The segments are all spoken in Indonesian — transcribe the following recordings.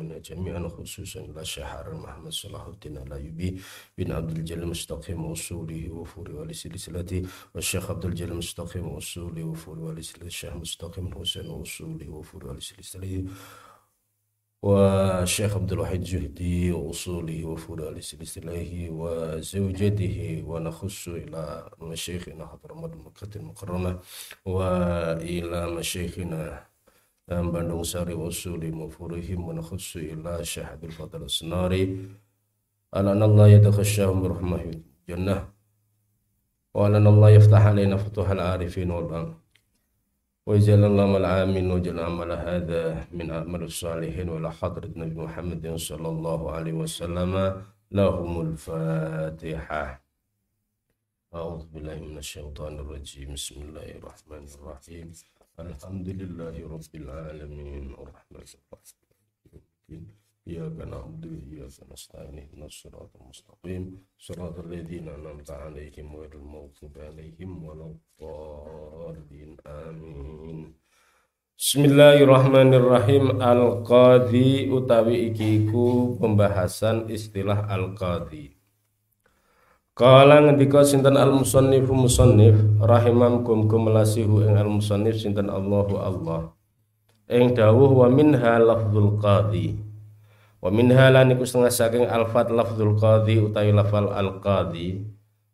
المسلمين جميعا خصوصا شهر محمد صلاح الدين الأيوبي بن عبد الجليل المستقيم وأصوله وفور ولسلسلته والشيخ عبد الجليل المستقيم وأصوله وفور ولسلسلته الشيخ مستقيم الحسين وأصوله وفور ولسلسلته والشيخ عبد الوحيد جهدي وأصوله وفروع سلسله وزوجته ونخص إلى مشايخنا حضرموت مكة المكرمة وإلى مشايخنا dan Bandung Sari usuli mufurihim wa nakhussu ila syahadil fadl asnari alan Allah yatakhashahum birahmahil jannah wa alan Allah yaftah alaina futuhal arifin wal an wa ijal Allah al amin wa jal amal hadha min amal salihin wa la hadrat Nabi Muhammadin sallallahu alaihi wasallam lahumul fatihah أعوذ بالله من الشيطان الرجيم بسم الله الرحمن الرحيم الحمد لله رب العالمين الرحمن الرحيم إياك نعبد وإياك نستعين اهدنا الصراط المستقيم صراط الذين أنعمت عليهم غير المغضوب عليهم ولا الضالين آمين Bismillahirrahmanirrahim Al-Qadhi utawi ikiku pembahasan istilah Al-Qadhi Kala ngendika sinten al-musannifu musannif rahimam kum melasihu ing al-musannif sinten Allahu Allah. Ing dawuh wa minha lafdzul qadhi. Wa min halan iku setengah saking alfat lafzul qadhi utawi lafal al qadhi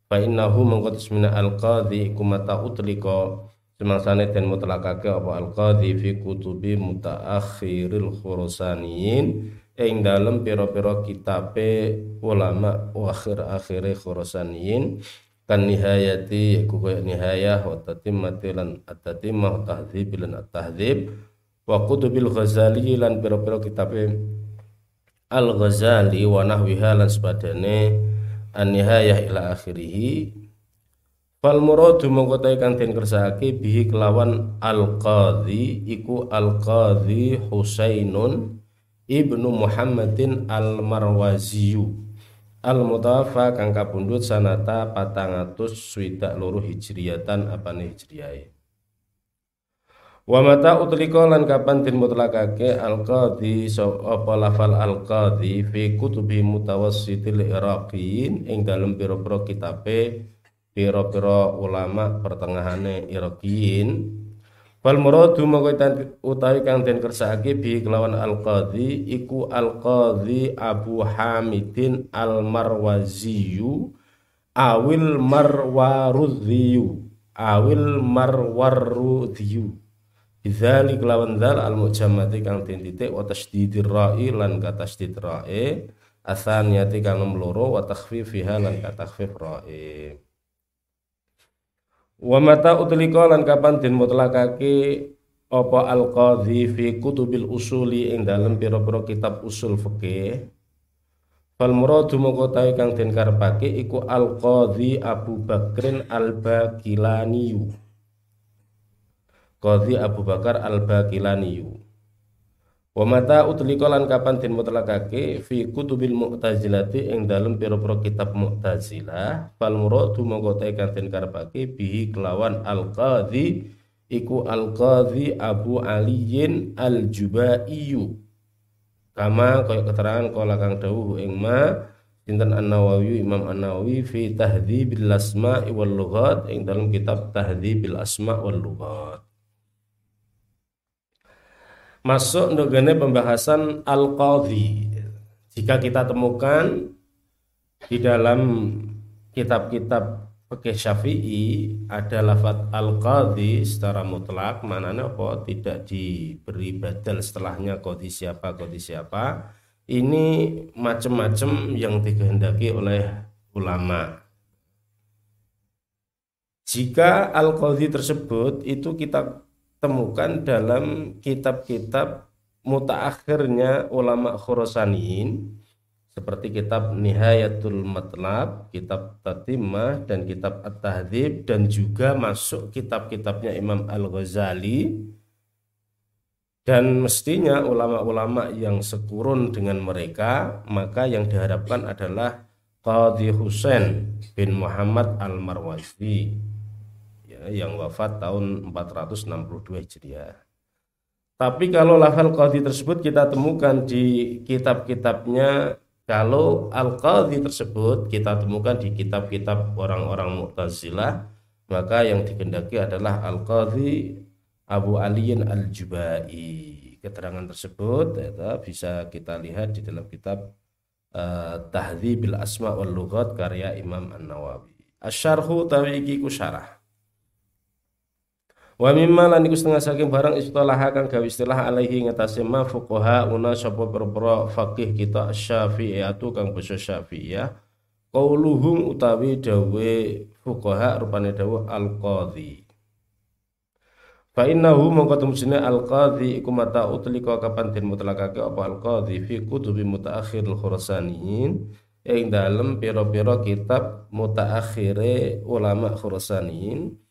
fa innahu mengkotus mina al qadhi iku mata utlika. Semangsane den mutlakake apa al qadhi fi kutubi mutaakhiril khurasaniyin ing dalem pira-pira kitabe ulama akhir-akhire khurasaniyin kan nihayati iku kaya nihayah wa tatimmati lan at-tatimmah tahdzib lan at-tahdzib wa kutubil ghazali lan pira-pira kitabe Al-Ghazali wa nahwiha lan sepadane an-nihayah ila akhirih Fal muradu mongko kang den kersake bihi kelawan al-qadhi iku al-qadhi Husainun ibnu Muhammadin al-Marwaziyu. Al-mutawafa kang kapundhut sanata 400 loro hijriyatan apane hijriyahe. Wa mata utlika lan kapan den mutlakake al-qadhi apa lafal al-qadhi fi kutubi mutawassitil iraqiyin ing dalem pira-pira kitabe pira-pira ulama pertengahane iraqiyin Fal muradu moko utawi kang den kersake bi kelawan al-qadhi iku al-qadhi Abu Hamidin al-Marwaziyu awil marwarudhiyu awil marwarudhiyu. Idzali kelawan dzal al mujamati kang den titik wa tasdidir ra'i lan ka tasdid ra'i. Asaniyati kang loro wa takhfifiha lan ka takhfif ra'i Wa mata utlika lan kapan den mutlakake apa al qadhi fi kutubil usuli ing dalem pira-pira kitab usul fikih. Fal muradu moko kang den karepake iku al qadhi Abu Bakrin al Bakilaniyu Qadhi Abu Bakar Al-Baqilaniyu Wa mata utlika lan kapan den mutlakake fi kutubil mu'tazilati ing dalem pira-pira kitab Mu'tazilah fal muradu mongko kang den karepake bihi kelawan al-qadhi iku al-qadhi Abu Aliyin al-Jubaiyu. Kama kaya keterangan kala kang dawuh ing ma sinten An-Nawawi Imam An-Nawawi fi tahdhibil asma'i wal lughat ing dalam kitab tahdhibil asma' wal lughat masuk nogane pembahasan al-qadhi. Jika kita temukan di dalam kitab-kitab fikih Syafi'i ada lafat al-qadhi secara mutlak mananya apa? Tidak diberi badal setelahnya qadhi siapa qadhi siapa. Ini macam-macam yang dikehendaki oleh ulama. Jika al-qadhi tersebut itu kita temukan dalam kitab-kitab mutaakhirnya ulama Khurasaniin seperti kitab Nihayatul Matlab, kitab Tatimah dan kitab At-Tahdzib dan juga masuk kitab-kitabnya Imam Al-Ghazali. Dan mestinya ulama-ulama yang sekurun dengan mereka maka yang diharapkan adalah Qadhi Husain bin Muhammad Al-Marwazi yang wafat tahun 462 Hijriah. Tapi kalau lafal qadhi tersebut kita temukan di kitab-kitabnya kalau al-qadhi tersebut kita temukan di kitab-kitab orang-orang Mu'tazilah maka yang dikendaki adalah al-qadhi Abu Aliyin al-Jubai. Keterangan tersebut ya, bisa kita lihat di dalam kitab uh, Asma wal Lughat karya Imam An-Nawawi. Asyarhu tawiki ku syarah. Wa mimma lan iku setengah saking barang istilah kang gawe istilah alaihi ngatasi ma fuqaha una sapa perpara faqih kita Syafi'iyatu kang basa Syafi'iyah qauluhum utawi dawe fuqaha rupane dawe al-qadhi. Fa innahu mongko temujine al-qadhi iku mata utlika kapan den mutlakake apa al-qadhi fi kutubi mutaakhir al-khurasaniyin ing dalem pira-pira kitab mutaakhire ulama khurasaniyin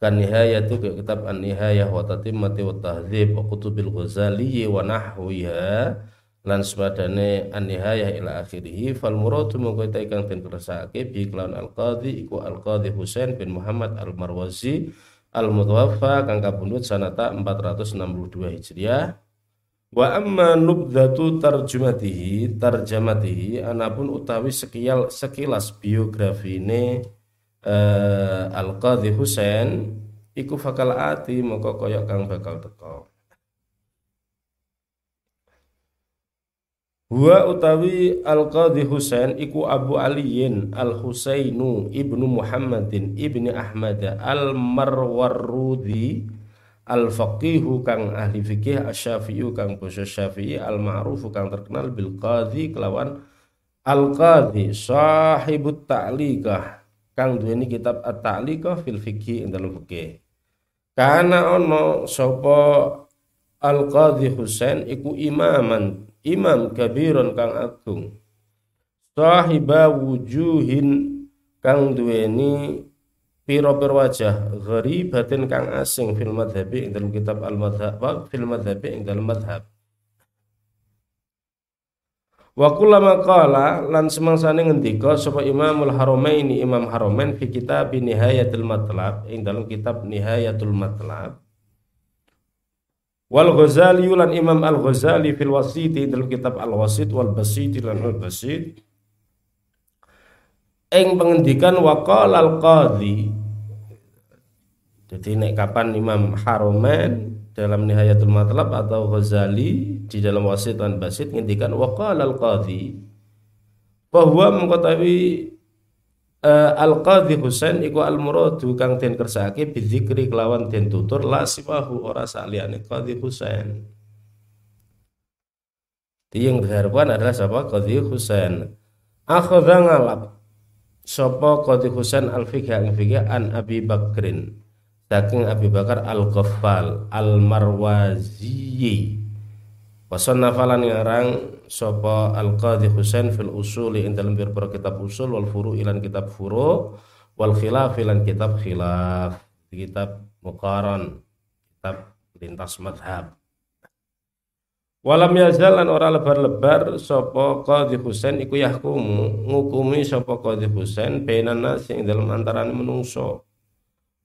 kan nihayatu ke kitab an-nihayah wa tatimmati wa tahdzib wa kutubil ghazali wa nahwiha lan sepadane an-nihayah ila akhirih. Fal muradu mongko ta ingkang den bi kelawan al-qadhi iku al-qadhi Husain bin Muhammad al-Marwazi al-mutawaffa kang kapundhut sanata 462 Hijriah. Wa amma nubdatu tarjumatihi tarjamatihi anapun utawi sekial sekilas biografine uh, Al Qadhi Husain iku fakal ati moko kaya kang bakal teko. Wa utawi Al-Qadhi Husain iku Abu Aliyin Al-Husainu ibnu Muhammadin ibni Ahmad Al-Marwarrudi Al-Faqihu kang ahli fikih Asy-Syafi'i kang basa Syafi'i al-ma'rufu kang terkenal bil qadhi kelawan Al-Qadhi sahibut ta'liqah kang duweni kitab At-Ta'liqah fil Fiqhi ing dalam fikih. Karena ono sapa Al-Qadhi Husain iku imaman, imam kabiron kang agung. Sahiba wujuhin kang duweni piro-piro wajah gharibatin kang asing fil madhabi ing dalam kitab al-madhab fil madhabi ing dalam madhab Wa kullama qala lan semangsane ngendika sapa Imamul Haramaini Imam Haramain fi kitab Nihayatul Matlab ing dalam kitab Nihayatul Matlab. Wal Ghazali lan Imam Al Ghazali fil Wasiti dalam kitab Al Wasit wal Basit lan Al Basit. Ing pengendikan waqala al qadhi jadi nek kapan Imam Haramain dalam Nihayatul Matlab atau Ghazali di dalam Wasit dan Basit ngintikan waqala al-qadhi. Bahwa mengetahui uh, al-qadhi Husain iku al-muradu kang den kersake bidzikri kelawan den tutur la sifahu ora saliyane qadhi Husain. Yang diharapkan adalah siapa qadhi Husain. Akhadha ngalap sapa qadhi Husain al-fiqh an Abi Bakrin. Saking Abi Bakar Al-Ghaffal Al-Marwazi Wasannafalan ngarang sapa Al-Qadhi Husain fil usuli ing dalam kitab usul wal furu ilan kitab furu wal khilaf ilan kitab khilaf. Kitab muqaran kitab lintas madhab. Walam yazalan ora lebar-lebar sapa Qadhi Husain iku yahkumu ngukumi sapa Qadhi Husain bainan nas ing antarané menungso.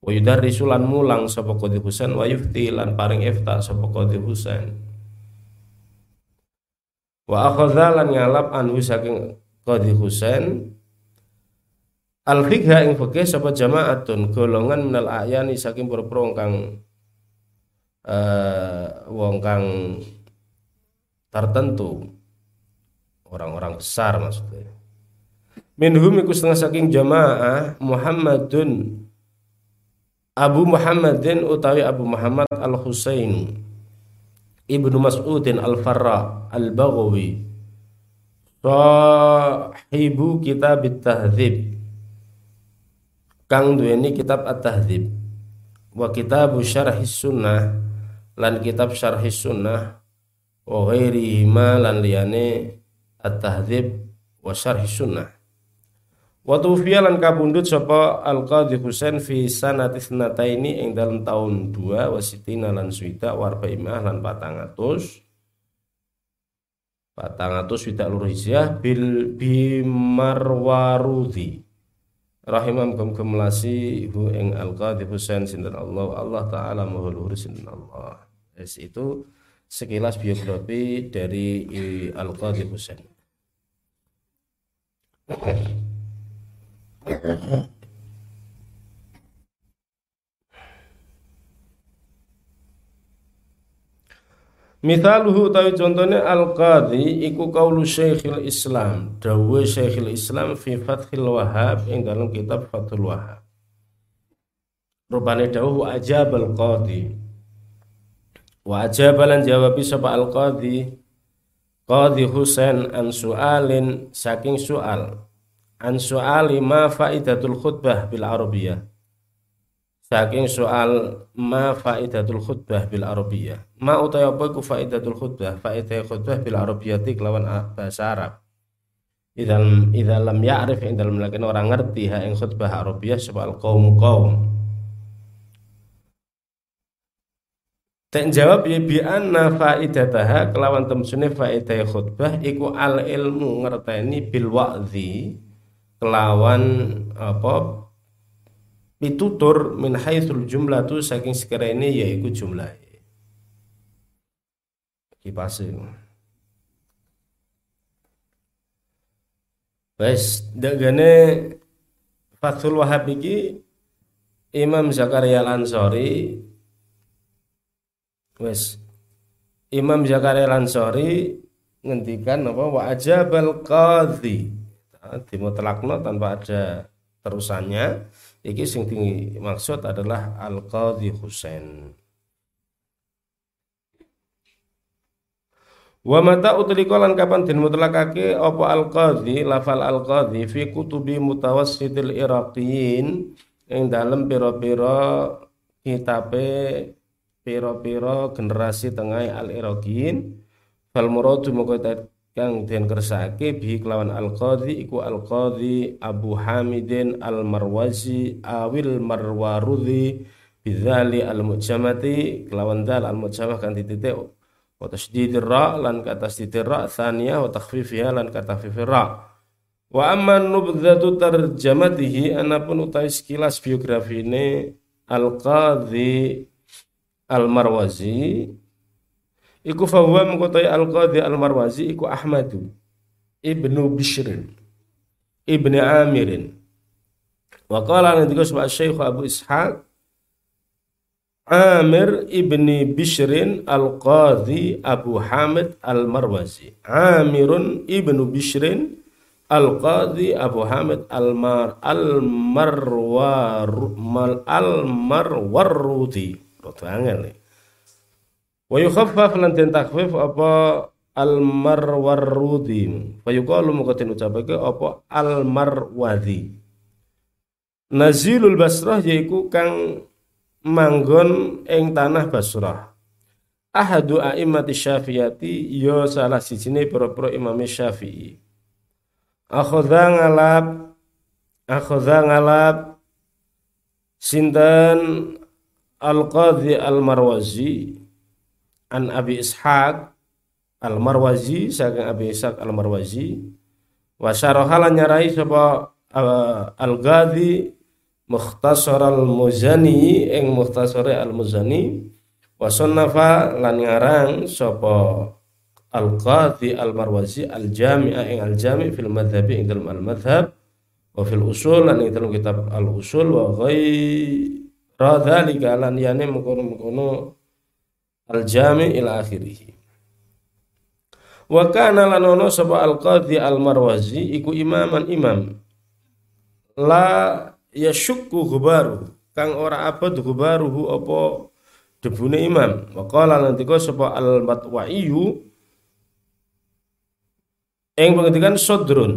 Wa yudarrisu lan mulang sapa Qadhi Husain wa yufti lan paring ifta sapa Qadhi Husain wa akhadha lan ngalap anhu saking Qadhi Husain. Al fikha ing fikih sapa jamaatun golongan minal ayani saking pura-pura kang uh, wong kang tertentu. Orang-orang besar maksudnya. Minhum iku setengah saking jamaah Muhammadun Abu Muhammadin utawi Abu Muhammad Al-Husain Ibnu Mas'udin Al-Farra Al-Baghawi. Sahibu kitab At-Tahdzib Kang duweni kitab At-Tahdzib wa kitab Syarh Sunnah lan kitab Syarh Sunnah wa ghairihi lan liyane At-Tahdzib wa Syarh Sunnah Wa tufiya lan kabundut sapa Al Qadhi Husain fi sanati ini ing dalam tahun 2 wasitina lan suita warba imah lan 400 400 swita lur hijrah bil bimarwarudi rahimam kum kemlasi hu ing Al Qadhi Husain sinten Allah Allah taala maha luhur sinten Allah. Es itu sekilas biografi dari Al-Qadhi Husain. Mithaluhu tawi contohnya al-qadhi iku kaulu Syekhul Islam, dawuh Syekhul Islam fi Fathil Wahhab ing dalam kitab Fathul Wahhab. Rupane dawuh ajab al-qadhi. Wa ajab lan jawabi sapa al-qadhi Qadhi Husain an su'alin saking soal an su'ali ma faidatul khutbah bil arabiyah. Saking soal ma faidatul khutbah bil arabiyah. Ma utai apa ku faidatul khutbah? Faidah khutbah bil arabiyati kelawan bahasa Arab. Idal idal lam ya'rif indal melakin orang ngerti ha ing khutbah arabiyah soal kaum kaum Tak jawab ya bi anna faidataha kelawan temsune faidah khutbah iku al ilmu ngerteni bil wa'dhi kelawan apa pitutur min haitsul jumlah tu saking sekarang ini yaitu jumlah kipase Wes dagane Fathul Wahab iki Imam Zakaria Al-Ansori wes Imam Zakaria Al-Ansori ngendikan apa wa ajabal qadhi dimutlakno tanpa ada terusannya. Iki sing tinggi maksud adalah Al Qadhi Husain. Wa mata utlika lan kapan den mutlakake apa Al Qadhi lafal Al Qadhi fi kutubi mutawassitil Iraqiyin ing dalem pira-pira kitabe pira-pira generasi tengah Al Iraqiyin fal muradu kang den kersake bi kelawan al qadhi iku al qadhi Abu Hamidin al Marwazi awil Marwarudhi bidzali al mujamati kelawan dal al mujamah kan titik wa tasdidir ra lan kata tasdidir ra tsaniyah wa lan kata takhfifir ra. Wa amma nubdzatu tarjamatihi anapun utawi sekilas biografine al qadhi al Marwazi Iku fahuwa mengkotai al-qadhi al-marwazi iku Ahmadu ibnu Bishrin ibni Amirin. Wa qala nanti sebab Syekh Abu Ishaq Amir ibni Bishrin al-Qadhi Abu Hamid al-Marwazi. Amirun ibnu Bishrin al-Qadhi Abu Hamid al-Mar al-Marwar angel nih Wa yukhaffaf lan den takhfif apa al marwarudi. Fa yuqalu den ucapake apa al marwadhi. Nazilul Basrah yaiku kang manggon ing tanah Basrah. Ahadu a'immati syafi'ati ya salah sijine pira-pira Imam Syafi'i. Akhadha ngalap akhadha ngalap sinten Al-Qadhi Al-Marwazi an Abi Ishaq Al-Marwazi saking Abi Ishaq Al-Marwazi. Wa syarahala nyarai sapa uh, Al-Ghadi Mukhtasar Al-Muzani ing Mukhtasar Al-Muzani. Wa sunnafa lan ngarang sapa Al-Qadhi Al-Marwazi Al-Jami'a ing Al-Jami' fil madhabi ing dalam al-madhab wa fil usul lan ing dalam kitab al-usul wa ghairi dzalika lan yani mengkono-mengkono al-jami ila akhirih. Wa kana lanono sapa al-qadhi al-marwazi iku imaman imam. La yashukku ghubaru kang ora abad ghubaruhu apa debune imam. Wa qala nanti kok sapa al-matwa'iyu ing pengertian sodrun.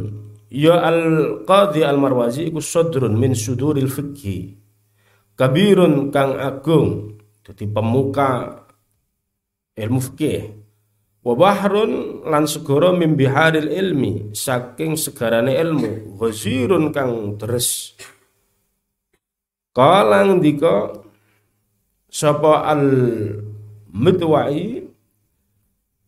Ya al-qadhi al-marwazi iku sodrun min suduril fikhi kabirun kang agung jadi pemuka ilmu fikih. Wa bahrun lan segara mim biharil ilmi saking segarane ilmu ghazirun kang deres. Kala ngendika sapa al midwai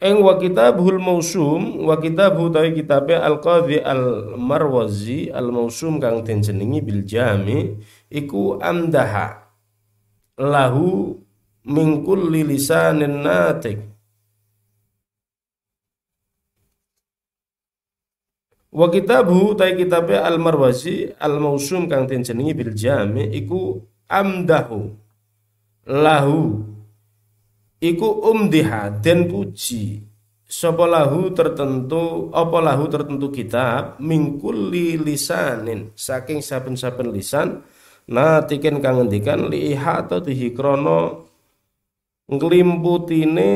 ing wa kitabul mausum wa kitabu tawi kitabe al qadhi al marwazi al mausum kang den bil jami iku amdaha lahu min kulli lisanin natik. Wa kitabu tai kitabe al marwazi al mausum kang ten jenengi bil jami iku amdahu lahu. Iku umdiha den puji. Sapa lahu tertentu apa lahu tertentu kitab mingkuli lisanin saking saben-saben lisan nah tiken kang ngendikan liha atau dihikrono krana nglimputine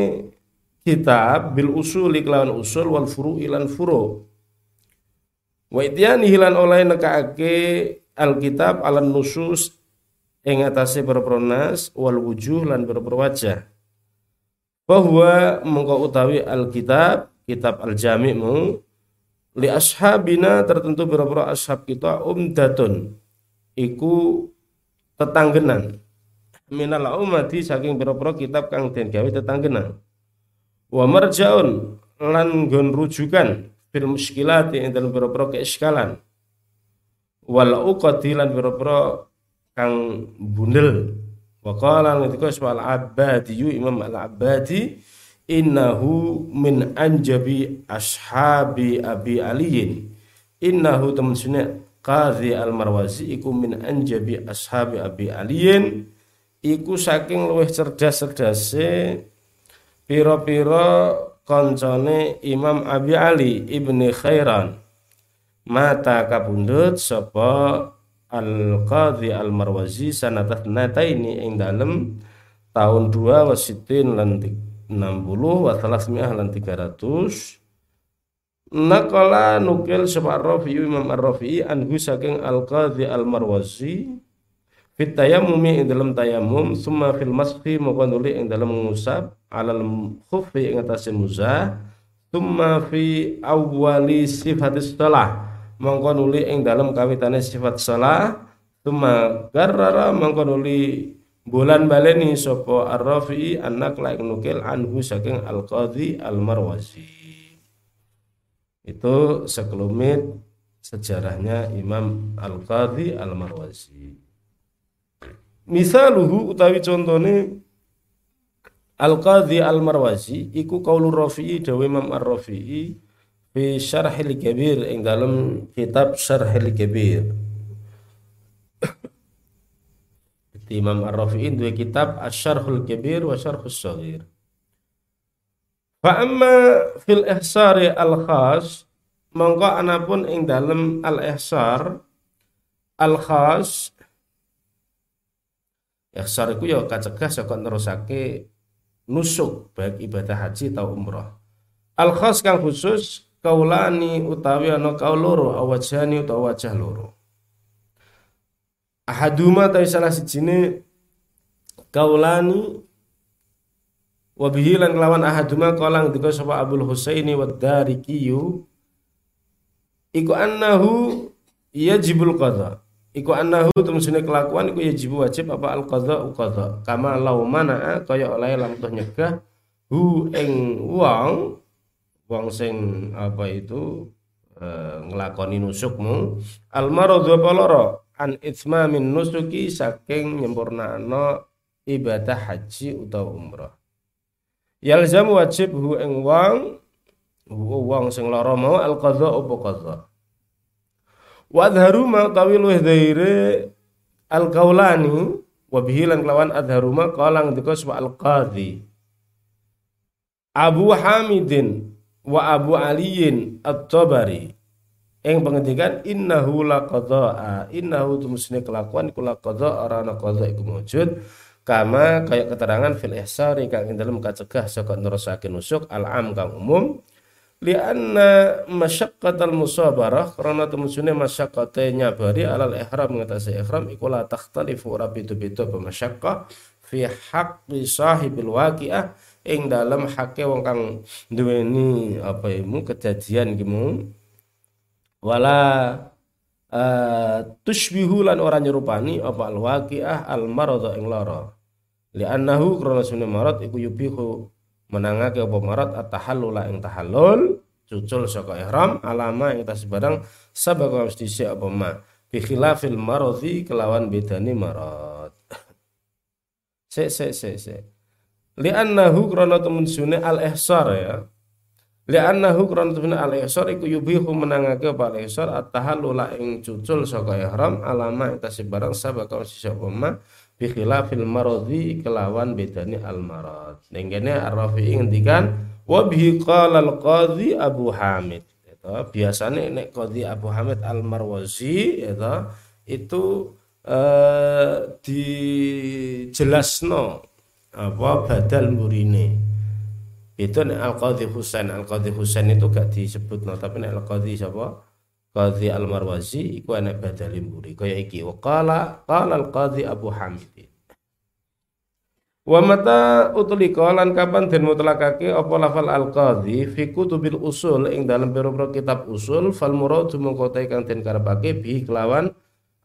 kitab bil usul kelawan usul wal furu ilan furu. Wa ityani hilan oleh nekaake alkitab alan nusus ing atase berpronas wal wujuh lan berperwajah bahwa mengkau utawi Alkitab kitab Al-Jami'mu li ashabina tertentu beberapa ashab kita umdatun. Iku tetanggenan minal umati saking beberapa kitab kang den gawe tetanggenan wa marjaun lan gon rujukan fil muskilat ing dalam beberapa keiskalan. Wal uqati lan beberapa kang bundel. Wa qala ngendika al Abbadi Imam Al Abbadi innahu min anjabi ashabi Abi Aliyin. Innahu temen Qadhi Al Marwazi iku min anjabi ashabi Abi Aliyin iku saking luwih cerdas-cerdase pira-pira koncone Imam Abi Ali ibni Khairan. Mata kabundut sapa Al-Qadhi Al-Marwazi sanatat ini ing dalem tahun 2 wasitin lan 60 wa 300 lan 300 Naqala nukil sapa Ar-Rafi'i Imam Ar-Rafi'i anhu saking Al-Qadhi Al-Marwazi fit tayammumi ing dalam tayammum summa fil mashi moko nuli ing dalam ngusap alal khuffi ing atase muzah summa fi awwali sifatis shalah mongko nuli ing dalam kawitane sifat salah tuma garrara mongko nuli bulan baleni sopo ar-rafi'i anak laik nukil anhu saking al-qadhi al-marwazi. Itu sekelumit sejarahnya Imam Al-Qadhi Al-Marwazi misaluhu utawi contone Al-Qadhi Al-Marwazi iku qaulur Rafi'i dawe Imam Ar-Rafi'i fi syarhil kabir ing dalam kitab syarhil kabir Imam Ar-Rafi'i dua kitab Asy-Syarhul Kabir wa Syarhus Shaghir. Fa amma fil ihsari al-khas mongko anapun ing dalem al-ihsar al-khas ihsar iku ya kacegah saka nerusake nusuk baik ibadah haji atau umrah. Al-khas kang khusus kaulani utawi ana kaul loro awajani utawa wajah loro ahaduma ta salah sijine kaulani wa bihi lan kelawan ahaduma kala ngendika sapa Abdul Husaini wa Darikiyu iku annahu yajibul qadha iku annahu temusine kelakuan iku yajib wajib apa al qadha qadha kama lau mana kaya oleh lam nyegah hu ing wong wong sing apa itu e, nglakoni nusukmu al maradhu paloro an min nusuki saking nyempurnakno ibadah haji utawa umrah. Yalzam wajib hu ing wong wong sing lara mau al qadha apa qadha wadharu ma tawi luwih al kaulani wa bihi lan kelawan adharu ma qala al qadhi Abu Hamidin wa Abu Aliyin At-Tabari. Yang pengendikan innahu laqadha'a innahu tumusne kelakuan iku laqadha arana qadha iku mujud. Kama kayak keterangan fil ihsar kang ing dalem kacegah saka nerusake nusuk al-am kang umum lianna masyaqqatal musabarah karena temusune masyaqqate nyabari alal ihram ngatasi ihram iku la takhtalifu ora beda-beda masyaqqah fi haqqi sahibil waqi'ah ing dalam hake wong kang duweni apa imu kejadian gimu wala uh, tushbihu lan ora nyerupani apa al waqiah al marad ing lara. Li'annahu krana sunne marad iku yubihu menangake apa marad at-tahallul ing tahallul cucul saka ihram alama ing tas barang sabaka mesti apa ma. Bi khilafil maradhi kelawan bedane marad. Se se se se li'annahu krana temen sune al ihsar ya. Li'annahu karena al-ihsar iku yubihu menangake apa al-ihsar at-tahallula ing cucul saka ihram alama ing tasih barang sabaka sisa umma bi khilafil maradhi kelawan bedane al-marad ning kene ar-rafi'i ngendikan wa al-qadhi Abu Hamid. Itu biasanya nek qadhi Abu Hamid al-Marwazi itu itu eh, dijelasno apa badal murine. Itu nek al qadhi Husain. Al qadhi Husain itu gak disebut no tapi nek al qadhi siapa qadhi al marwazi iku anak badal muri kaya iki wa qala qala al qadhi abu hamid. Wa mata utulika lan kapan den mutlakake apa lafal al qadhi fi kutubil usul ing dalam pira-pira kitab usul fal muradu mengko kang den karepake bi kelawan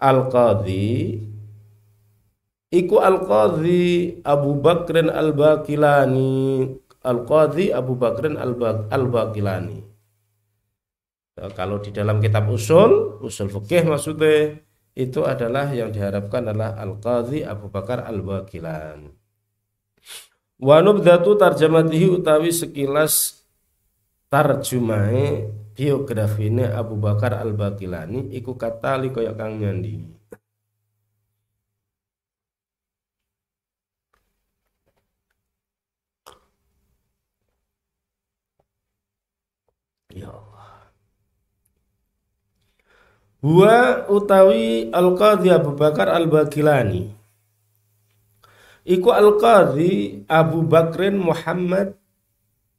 al qadhi iku al qadhi Abu Bakrin al Bakilani Al-Qadhi Abu Bakrin Al-Baqilani. Kalau di dalam kitab usul, usul fikih maksudnya itu adalah yang diharapkan adalah Al-Qadhi Abu Bakar Al-Baqilani. Wa nubdatu tarjamatihi utawi sekilas tarjumahe biografine Abu Bakar Al-Baqilani iku kata li kang nyandingi. Ya Allah. Wa utawi Al-Qadhi Abu Bakar Al-Bakilani. Iku Al-Qadhi Abu Bakrin Muhammad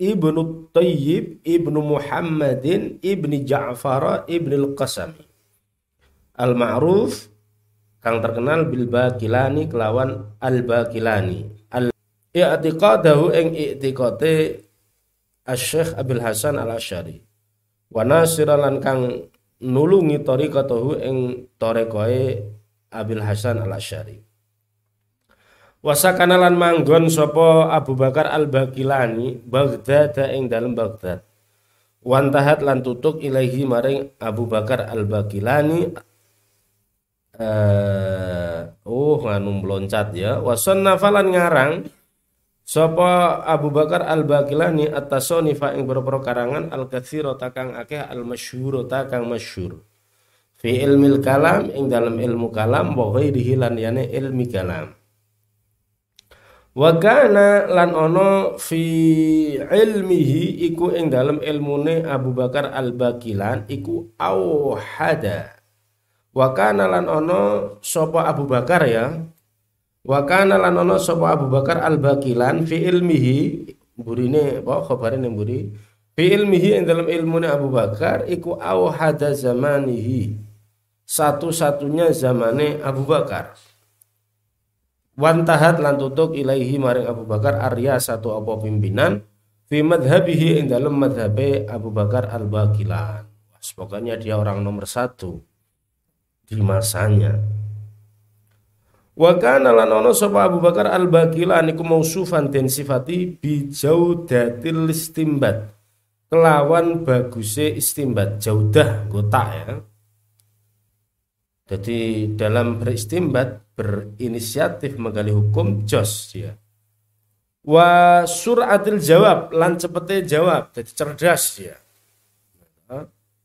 Ibnu Tayyib Ibnu Muhammadin Ibni Ja'far Ibni Al-Qasami. Al-Ma'ruf kang terkenal bil Bakilani kelawan Al-Bakilani. Al-i'tiqadahu ing i'tiqate Asy-Syaikh Abil Hasan Al-Asy'ari. Wa nasiralan kang nulungi tariqatahu ing tarekoe Abil Hasan Al-Asy'ari. Wasakana lan manggon sapa Abu Bakar Al-Bakilani Baghdad ing dalem Baghdad. Wantahat lan tutuk ilahi maring Abu Bakar Al-Bakilani uh, oh nganu meloncat ya. Wasannafa lan ngarang Sapa Abu Bakar Al-Baqilani at-tasanifa ing boro karangan al-katsira takang akeh al-masyhur takang masyhur. Fi ilmil kalam ing dalam ilmu kalam wa ghairihi lan yane ilmi kalam. Wa kana lan ono fi ilmihi iku ing dalam ilmune Abu Bakar Al-Baqilan iku auhada. Wa kana lan ono sapa Abu Bakar ya Wa kana lan ana sapa Abu Bakar Al-Baqilan fi ilmihi burine apa khabare buri fi ilmihi ing dalam ilmune Abu Bakar iku hada zamanihi. Satu-satunya zamane Abu Bakar. Wantahat lan tutuk ilaihi maring Abu Bakar arya satu apa pimpinan fi madhabihi ing dalam madhabe Abu Bakar Al-Baqilan pokoknya dia orang nomor satu di masanya Wa kana lan sapa Abu Bakar Al-Baqilan iku mausufan den sifati bi jaudatil istimbat. Kelawan baguse istimbat jaudah kotak ya. Jadi dalam beristimbat berinisiatif menggali hukum jos ya. Wa suratil jawab lan cepete jawab jadi cerdas ya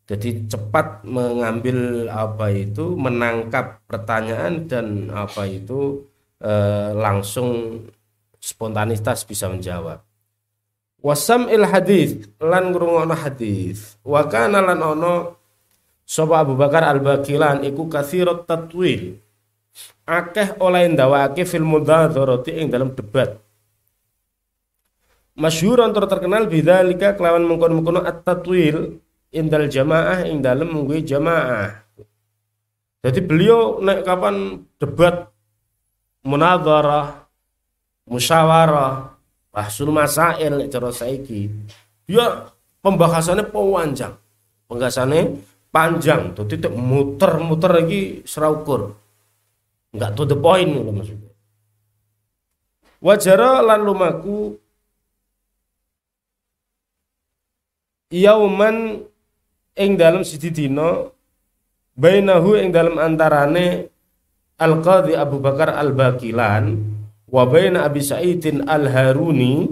jadi cepat mengambil apa itu menangkap pertanyaan dan apa itu eh, langsung spontanitas bisa menjawab. Wasam il hadis lan ngrungokno hadis. Wa kana lan ono sapa Abu Bakar Al Bakilan iku kathirat tatwil. Akeh oleh ndawake fil mudhadharati ing dalam debat. Masyhur terkenal bidzalika kelawan mengkon-mengkono at-tatwil indal jamaah ing dalem mungguh jamaah. Jadi beliau naik kapan debat munadharah, musyawarah, bahsul masail nek cara saiki. Dia pembahasannya panjang. Pembahasannya panjang, tuh titik muter-muter lagi seraukur. Enggak to the point loh maksudnya. Wajara lan lumaku yauman ing dalam siji dina bainahu ing dalam antarane Al Qadhi Abu Bakar Al Bakilan wa baina Abi Sa'idin Al Haruni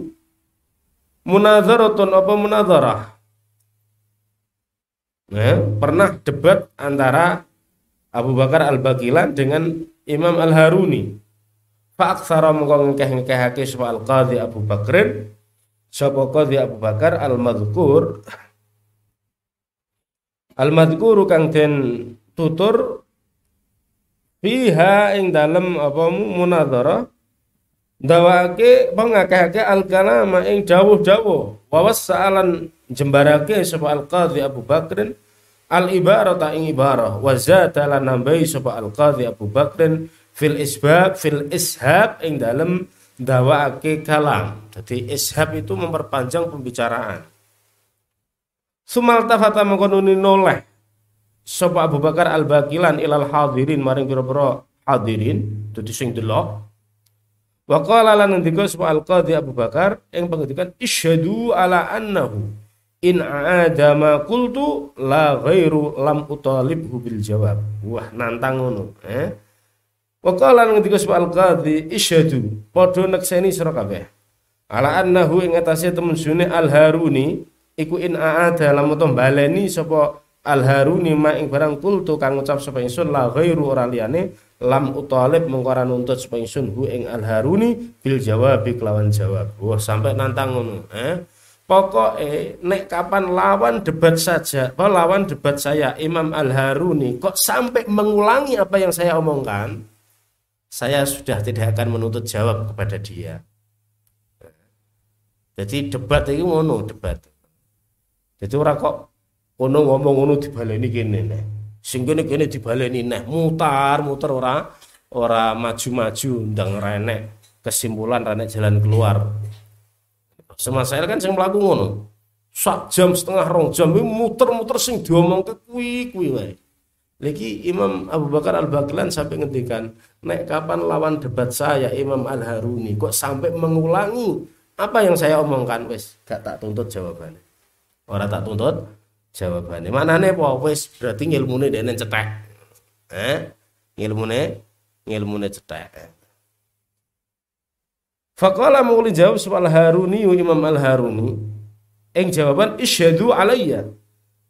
munadharatun apa munadharah? Ya, pernah debat antara Abu Bakar Al-Bakilan dengan Imam Al-Haruni. Fa aktsara mongko ngekeh-ngekehake sapa Al-Qadhi Abu Bakrin sapa Qadhi Abu Bakar al-madhkur al-madhkuru kang den tutur fiha ing dalem apa munadharah ndawake pangakeh-akeh al-kalama ing dawuh-dawuh wawas sa'alan jembarake sapa al-qadhi Abu Bakrin al-ibarata ing ibarah wa zata lan nambahi sapa al-qadhi Abu Bakrin fil isbab fil ishab ing dalem dawaake kalam. Jadi ishab itu memperpanjang pembicaraan. Sumal tafata mengkonuni noleh sapa Abu Bakar al-Bakilan ilal hadirin maring pira-pira hadirin dadi sing delok Wa qala lan ngendika sapa al-Qadhi Abu Bakar ing pengendikan isyhadu ala annahu in aada ma qultu la ghairu lam utalibhu bil jawab. Wah nantang ngono, eh. Wa qala lan ngendika sapa al-Qadhi isyhadu padha nekseni sira. Ala annahu ing atase temen sune al-Haruni iku in aada lam baleni sapa al-Haruni ma ing barang kultu kang ngucap sapa ingsun la ghairu ora liyane lam utalib mengkora nuntut supaya ingsun hu ing al haruni bil jawab kelawan jawab. Wah sampai nantang ngono eh? Eh nek kapan lawan debat saja bahwa lawan debat saya Imam Al Haruni kok sampai mengulangi apa yang saya omongkan? Saya sudah tidak akan menuntut jawab kepada dia. Jadi debat itu ngono debat jadi orang kok ono ngomong ngono dibaleni kene nih sing kene kene dibaleni neh. Mutar muter ora ora maju-maju ndang renek kesimpulan renek jalan keluar. Semasail kan sing mlaku ngono. Sak jam setengah rong jam muter-muter sing diomong ke kuwi kuwi wae. Lagi Imam Abu Bakar Al Bakilan sampai ngendikan nek kapan lawan debat saya Imam Al Haruni kok sampai mengulangi apa yang saya omongkan? Wes gak tak tuntut jawabannya orang tak tuntut jawabannya mana nih apa? Wis berarti ngilmune dene cetek. Eh? Ngilmune ngilmune cetek. Faqala muli jawab soal Haruni Imam Al Haruni ing jawaban isyhadu alayya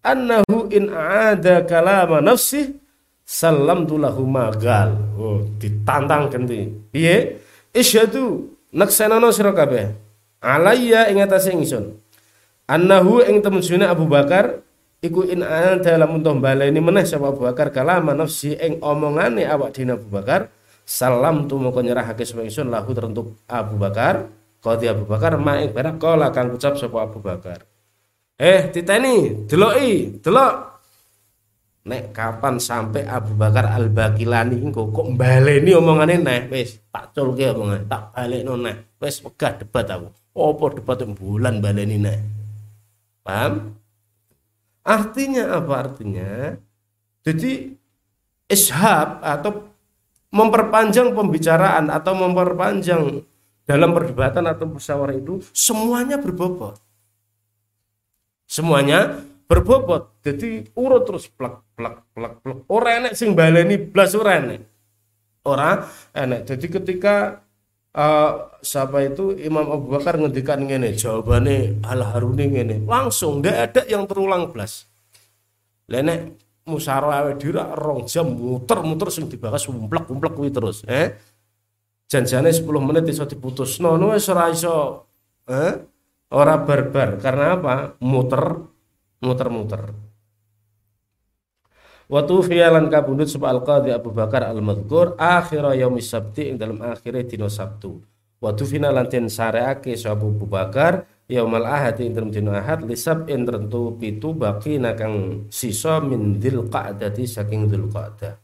annahu in ada kalama nafsi salam lahu magal oh ditantang ganti. Piye? Isyhadu naksanana sira kabeh. Alayya ing atase ingsun annahu ing temen Abu Bakar iku in dalam untuk baleni meneh sapa Abu Bakar kalama nafsi ing omongane awak dina Abu Bakar salam tu moko nyerahake sapa ingsun lahu teruntuk Abu Bakar qadi Abu Bakar ma ing barang kala kang ucap sapa Abu Bakar. Eh titeni deloki delok. Nek kapan sampai Abu Bakar Al Bakilani kok kok baleni omongane neh wis tak culke omongane tak balekno neh. Wis wegah debat aku. Opo debat bulan baleni neh paham Artinya apa artinya? Jadi ishab atau memperpanjang pembicaraan atau memperpanjang dalam perdebatan atau musyawarah itu semuanya berbobot. Semuanya berbobot. Jadi urut terus plak plak plak plak. Orang enek sing baleni blas ora enek. Ora enek. Jadi ketika uh, siapa itu? Imam Abu Bakar ngendikan ngene jawabannya Al Haruni ngene. Langsung tidak ada yang terulang belas lenek musaro awe dira rong jam muter-muter sing dibahas umplek-umplek kuwi terus eh janjane 10 menit iso diputus no no wis ora iso eh ora barbar karena apa? Muter muter-muter Waktu fialan kabundut sapa al-qadhi Abu Bakar al-Madhkur akhir yaumis sabti ing dalam akhirnya dino Sabtu. Waktu finalan den sareake sapa Abu Bakar yaumal ahad ing dalam dino ahad lisab ing tentu pitu baki nakang sisa min dzil qa'dati saking dzil qa'dah.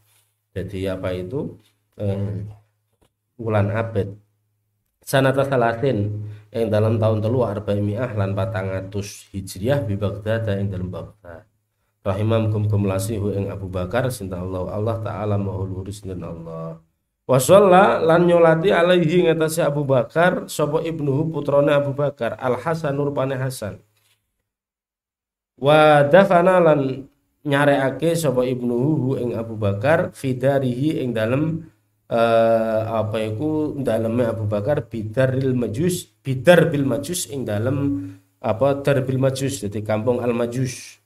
Jadi apa itu? Eh, bulan abad. Sanata salasin yang dalam tahun telu arba'imiah lan patangatus hijriah bi Baghdad yang dalam Baghdad rahimam kum kum lasihu ing Abu Bakar sinta Allah Allah taala maha luhur Allah. Wa lan nyolati alaihi ngatasi Abu Bakar sapa ibnuhu putrane Abu Bakar Al Hasan rupane Hasan. Wa dafana lan nyareake sapa ibnuhu ing Abu Bakar fidarihi ing dalem uh, apa iku daleme Abu Bakar bidaril majus bidar bil majus ing dalem apa darbil majus jadi kampung al majus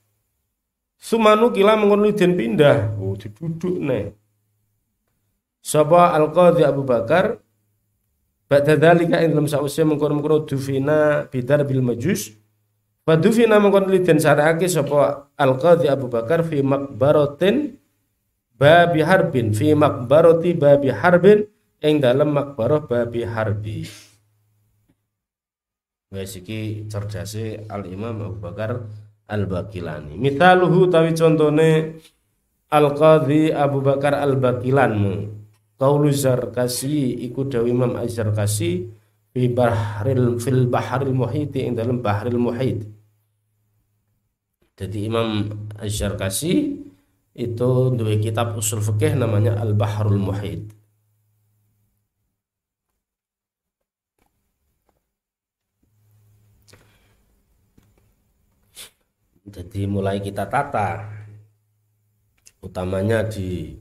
Sumanu kila mengono den pindah. Oh diduduk nih. Sapa Al-Qadhi Abu Bakar Ba'da dzalika ing dalam sause mengkono-mengkono dufina bidar bil majus Fadufina mengkono liden syara'ake sapa Al-Qadhi Abu Bakar fi makbaratin babi harbin fi makbarati babi harbin ing dalam makbarah babi harbi. Wes iki cerdase Al Imam Abu Bakar Al Bakilani. Mithaluhu tawi contone Al Qadhi Abu Bakar Al Bakilan. Qaulu Zarkasi iku dawi Imam Az-Zarkasi fi bahril fil bahril muhiti ing dalam bahril muhit jadi Imam Asy-Syarkasi itu dua kitab usul fikih namanya Al-Bahrul Muhid. Jadi mulai kita tata utamanya di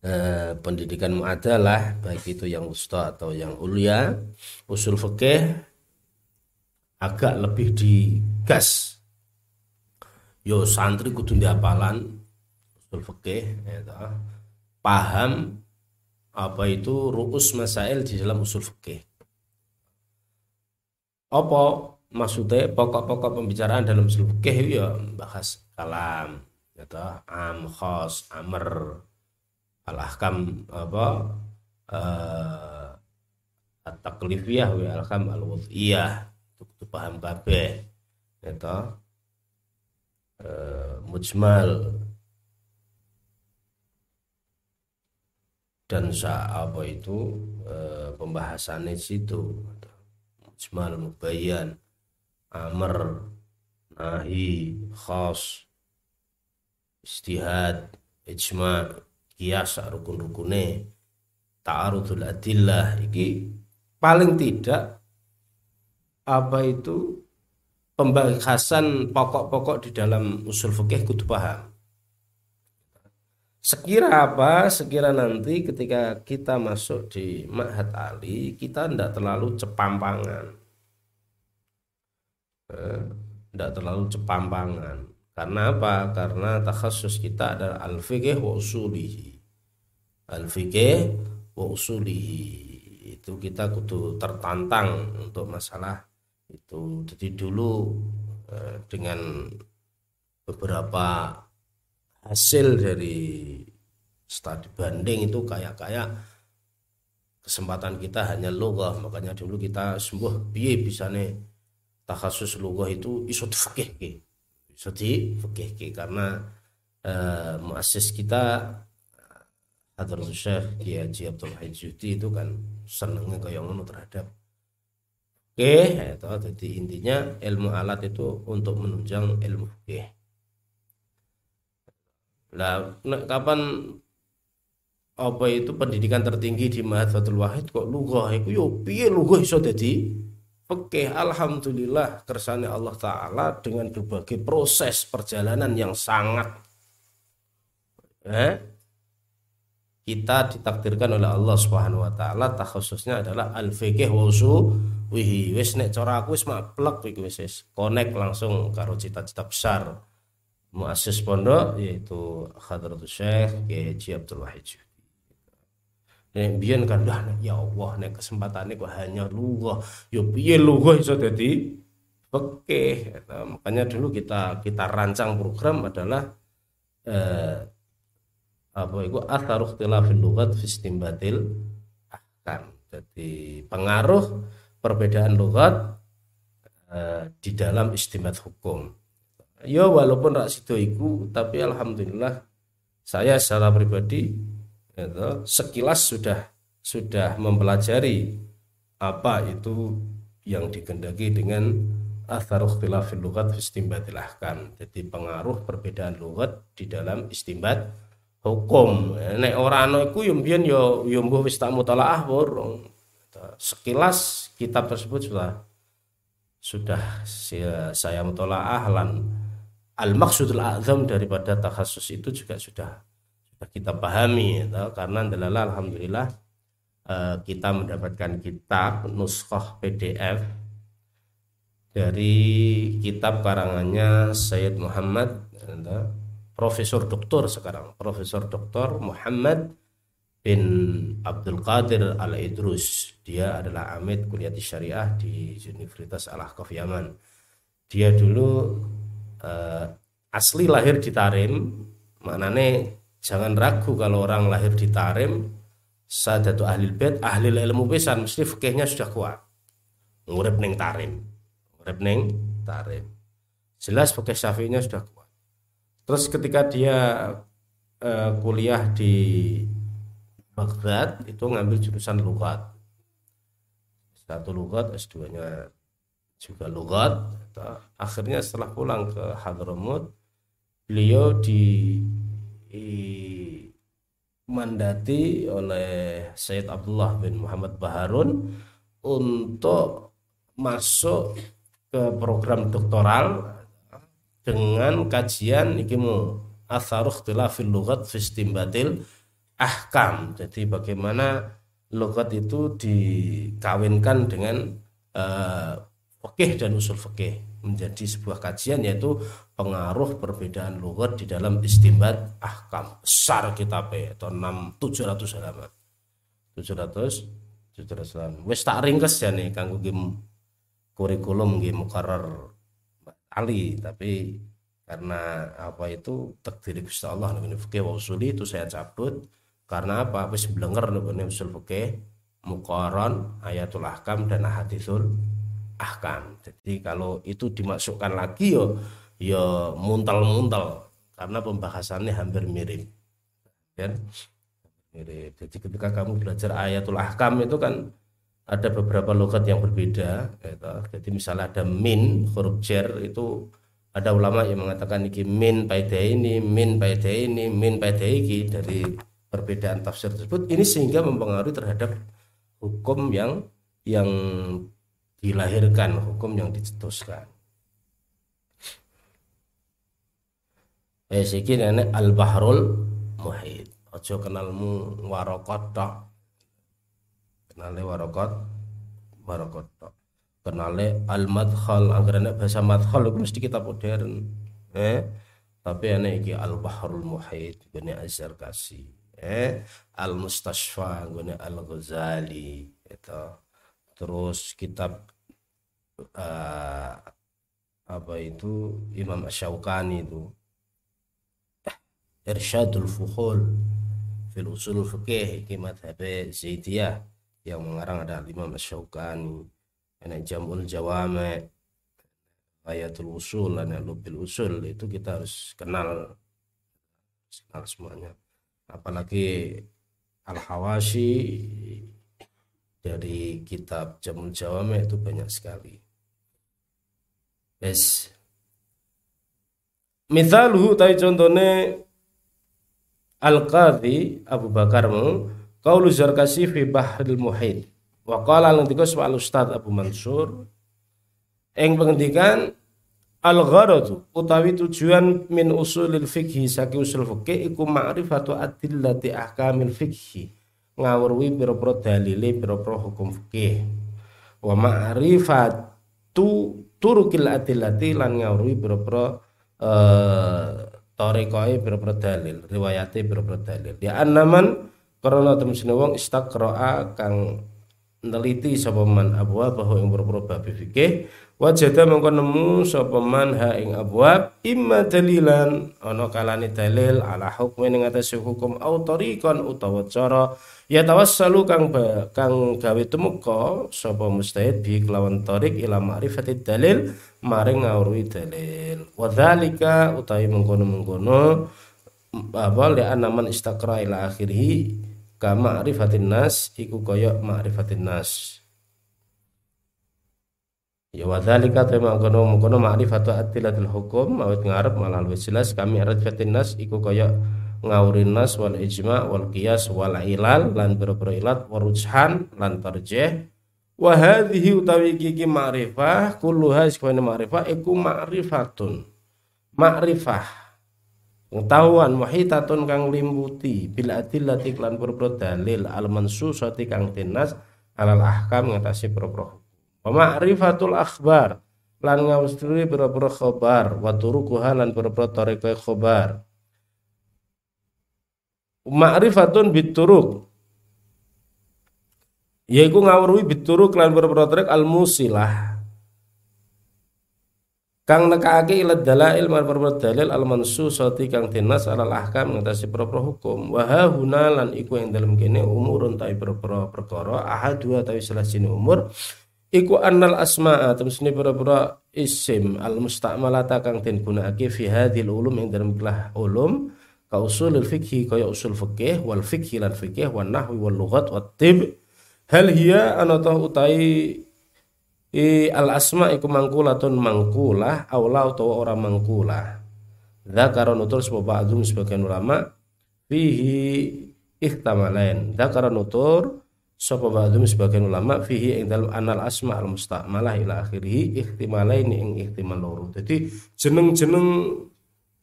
eh, pendidikan muadalah baik itu yang usta atau yang ulia usul fikih agak lebih digas. Yo santri kudu diapalan usul fikih ya paham apa itu ruus masail di dalam usul fikih. Apa maksudnya pokok-pokok pembicaraan dalam usul fikih ya bahas kalam ya am khos amr al ahkam apa uh, at-taklifiyah wa al-ahkam al-wudhiyah itu paham kabeh ya uh, mujmal. Dan apa itu uh, pembahasannya situ mujmal mubayyan amr nahi khas istihad ijma kias rukun-rukune ta'arudul adillah iki paling tidak apa itu pembahasan pokok-pokok di dalam usul fikih kudu paham. Sekira apa? Sekira nanti ketika kita masuk di Ma'had Ali, kita tidak terlalu cepampangan. Tidak eh, terlalu cepampangan. Karena apa? Karena takhasus kita adalah al-fiqih wa usulihi. Al-fiqih wa usulihi. Itu kita kudu tertantang untuk masalah itu jadi dulu eh, dengan beberapa hasil dari studi banding itu kayak kayak kesempatan kita hanya logah makanya dulu kita sembuh biye bisa nih takhasus logah itu iso ke iso di ke karena eh, muasis kita Hadratus Syekh Kiai Abdul Haji itu kan senengnya kayak ngono terhadap fikih itu jadi intinya ilmu alat itu untuk menunjang ilmu fikih. Lah kapan apa itu pendidikan tertinggi di Mahathwatul Wahid kok lughah iku yo piye lughah iso dadi fikih alhamdulillah kersane Allah taala dengan berbagai proses perjalanan yang sangat eh, kita ditakdirkan oleh Allah Subhanahu wa taala takhususnya adalah al fiqh wa wihi wis nek cara aku wis maplek iki wis wis connect langsung karo cita-cita besar muassis pondok yaitu Hadratus Syekh Kiai Abdul Wahid Nek biyen kan dah ya Allah nek kesempatan kok hanya luwah yo ya piye luwah iso dadi fikih makanya dulu kita kita rancang program adalah eh, apa itu asar ikhtilafil lughat fi ahkam. Jadi pengaruh perbedaan lughat uh, di dalam istimbat hukum. Ya walaupun rak tapi alhamdulillah saya secara pribadi itu, sekilas sudah sudah mempelajari apa itu yang dikendaki dengan asar ikhtilafil lughat fi istimbatil ahkam. Jadi pengaruh perbedaan lughat di dalam istimbat hukum. Nek ora ana iku yo mbiyen yo yo mbuh wis tak mutalaah burung sekilas kitab tersebut sudah sudah saya mutalaah lan al maksudul azam daripada takhasus itu juga sudah kita pahami ya, karena adalah alhamdulillah eh, kita mendapatkan kitab nuskah PDF dari kitab karangannya Sayyid Muhammad ya, profesor doktor sekarang Profesor Doktor Muhammad bin Abdul Qadir Al Idrus dia adalah Amit kuliah Syariah di Universitas Al Ahqaf Yaman. Dia dulu uh, asli lahir di Tarim maknanya jangan ragu kalau orang lahir di Tarim sadatu ahli bait ahli ilmu pisan mesti fikihnya sudah kuat. Ngurip neng Tarim. Ngurip neng Tarim. Jelas fikih syafi'inya sudah kuat. Terus ketika dia uh, kuliah di Baghdad itu ngambil jurusan lugat. Satu lugat S2 nya juga lugat. Akhirnya setelah pulang ke Hadramut beliau di, di mandati oleh Sayyid Abdullah bin Muhammad Baharun untuk masuk ke program doktoral dengan kajian ikimu atharuh lugat fi ahkam. Jadi bagaimana logat itu dikawinkan dengan uh, fikih dan usul fikih menjadi sebuah kajian yaitu pengaruh perbedaan logat di dalam istimbat ahkam. Besar kitabnya atau 6 700 halaman. 700 700 halaman. Wis tak ringkes ya nih kanggo game kurikulum game mukarrar Ali. Tapi karena apa itu takdir Gusti Allah nih fikih wa usuli itu saya cabut. Karena apa? Wis blenger nih usul fikih mukoron ayatul ahkam dan ahaditsul ahkam jadi kalau itu dimasukkan lagi yo yo muntal-muntal karena pembahasannya hampir mirip. Kan? Mirip. Jadi ketika kamu belajar ayatul ahkam itu kan ada beberapa logat yang berbeda gitu. jadi misalnya ada min huruf jer itu ada ulama yang mengatakan ini min paida ini min paida ini min paida ini dari perbedaan tafsir tersebut. Ini sehingga mempengaruhi terhadap hukum yang yang dilahirkan hukum yang dicetuskan. Eh siki nenek al bahrul muhid. Ojo kenalmu warokot tok. Kenale warokot? Warokot tok. Kenale al madkhal anggaran bahasa madkhal itu mesti kita modern eh? Tapi ini iki al bahrul muhid ini azhar kasih eh? Al mustashfa gune al ghazali itu terus kitab uh, apa itu Imam Asyaukani itu. Irsyadul Fuhul fil usul fikih iki madhab Zaidiyah yang mengarang ada Imam Asyaukani ada Jamul Jawame Ayatul Usul dan Lubil Usul itu kita harus kenal kenal semuanya. Apalagi Al-Hawashi dari kitab Jamul Jawame itu banyak sekali. Yes. Mithaluhu tai contone Al-Qadhi Abu Bakar mu qaulu Zarkasi fi Bahril Muhid. Wa qala soal Ustaz Abu Mansur ing pengendikan al gharadu utawi tujuan min usulil fikhi saking usul fikih iku ma'rifatu adillati ahkamil fikhi ngawruhi pira-pira dalile pira-pira hukum fikih wa ma'rifatu turukil adillati lan ngawruhi pira-pira eh tarekoe pira-pira dalil riwayate pira-pira dalil. Ya annaman karena temen wong istaqra'a kang neliti sapa man abwa bahwa ing pira-pira bab fikih. Wajada mengko nemu sapa man ha ing abwab imma dalilan ana kalane dalil ala hukmi ing atas hukum au tariqan utawa cara ya tawassalu kang kang gawe tumeka sapa mustahid bi kelawan tariq ila ma'rifatid dalil maring ngawruhi dalil. Wadzalika utawi mengkono-mengkono apa li anaman istaqra ila akhirih ka ma'rifatin nas iku kaya ma'rifatin nas. Ya wa dzalika tema kono kono ma'rifatu atilatul hukum awit ngarep malah wis jelas kami arfatin nas iku kaya ngaurin nas wal ijma wal qiyas wal ilal lan boro-boro ilat warujhan lan tarjih. Wa hadhihi utawi iki ma'rifah kulluha sekone ma'rifah iku ma'rifatun. Ma'rifah pengetahuan muhitatun kang limbuti bil adillati lan boro dalil al mansusati kang tinas alal ahkam ngatasi wa ma'rifatul akhbar lan ngawusturi pira-pira khabar wa turukuha lan pira-pira tariqe khabar ma'rifatun bituruk yaiku ngawruhi bituruk lan berprotrek al musilah kang nekake ila dalail mar dalil al mansusati kang dinas alal ahkam ngatasi propro hukum. Wa huna lan iku ing dalem kene umurun ta propro perkara ahadua tawi salah sini umur. Iku annal asma'a temsine pira-pira isim al musta'malata kang den gunakake fi hadhil ulum ing dalem kelah ulum ka usulul fikhi kaya usul fikih wal fikhi lan fikih wan nahwi wal lughat wat tib. Hal hiya ana utai I al asma iku mangkulatun mangkulah aula utawa ora mangkulah. Dzakara nutur sebab ba'dhum sebagian ulama fihi ihtamalain. Dzakara nutur sapa ba'dhum sebagian ulama fihi ing dalam anal asma al musta'malah ila akhirih ihtimalain ing ihtimal loro. Jadi jeneng-jeneng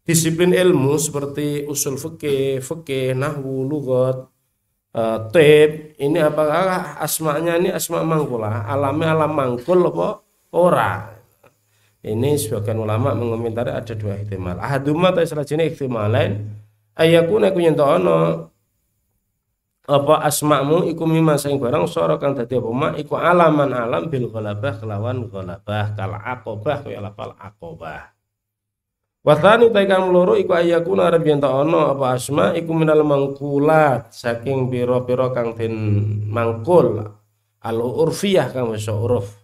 disiplin ilmu seperti usul fikih, fikih, nahwu, lughat, uh, ini apakah asmanya ini asma mangkula alamnya alam mangkul apa? Ora. Ini sebagian ulama mengomentari ada dua ihtimal. Ahaduma ta jenis ihtimal lain ayakuna iku yen ono apa asmamu iku mimma sing barang sora kang dadi apa mak iku alaman alam bil ghalabah kelawan ghalabah kal aqobah kaya lapal aqobah Watani taikam loro iku ayakuna arep yen ono apa asma iku minal mangkulat saking pira-pira kang den mangkul. Al urfiyah kang wis uruf.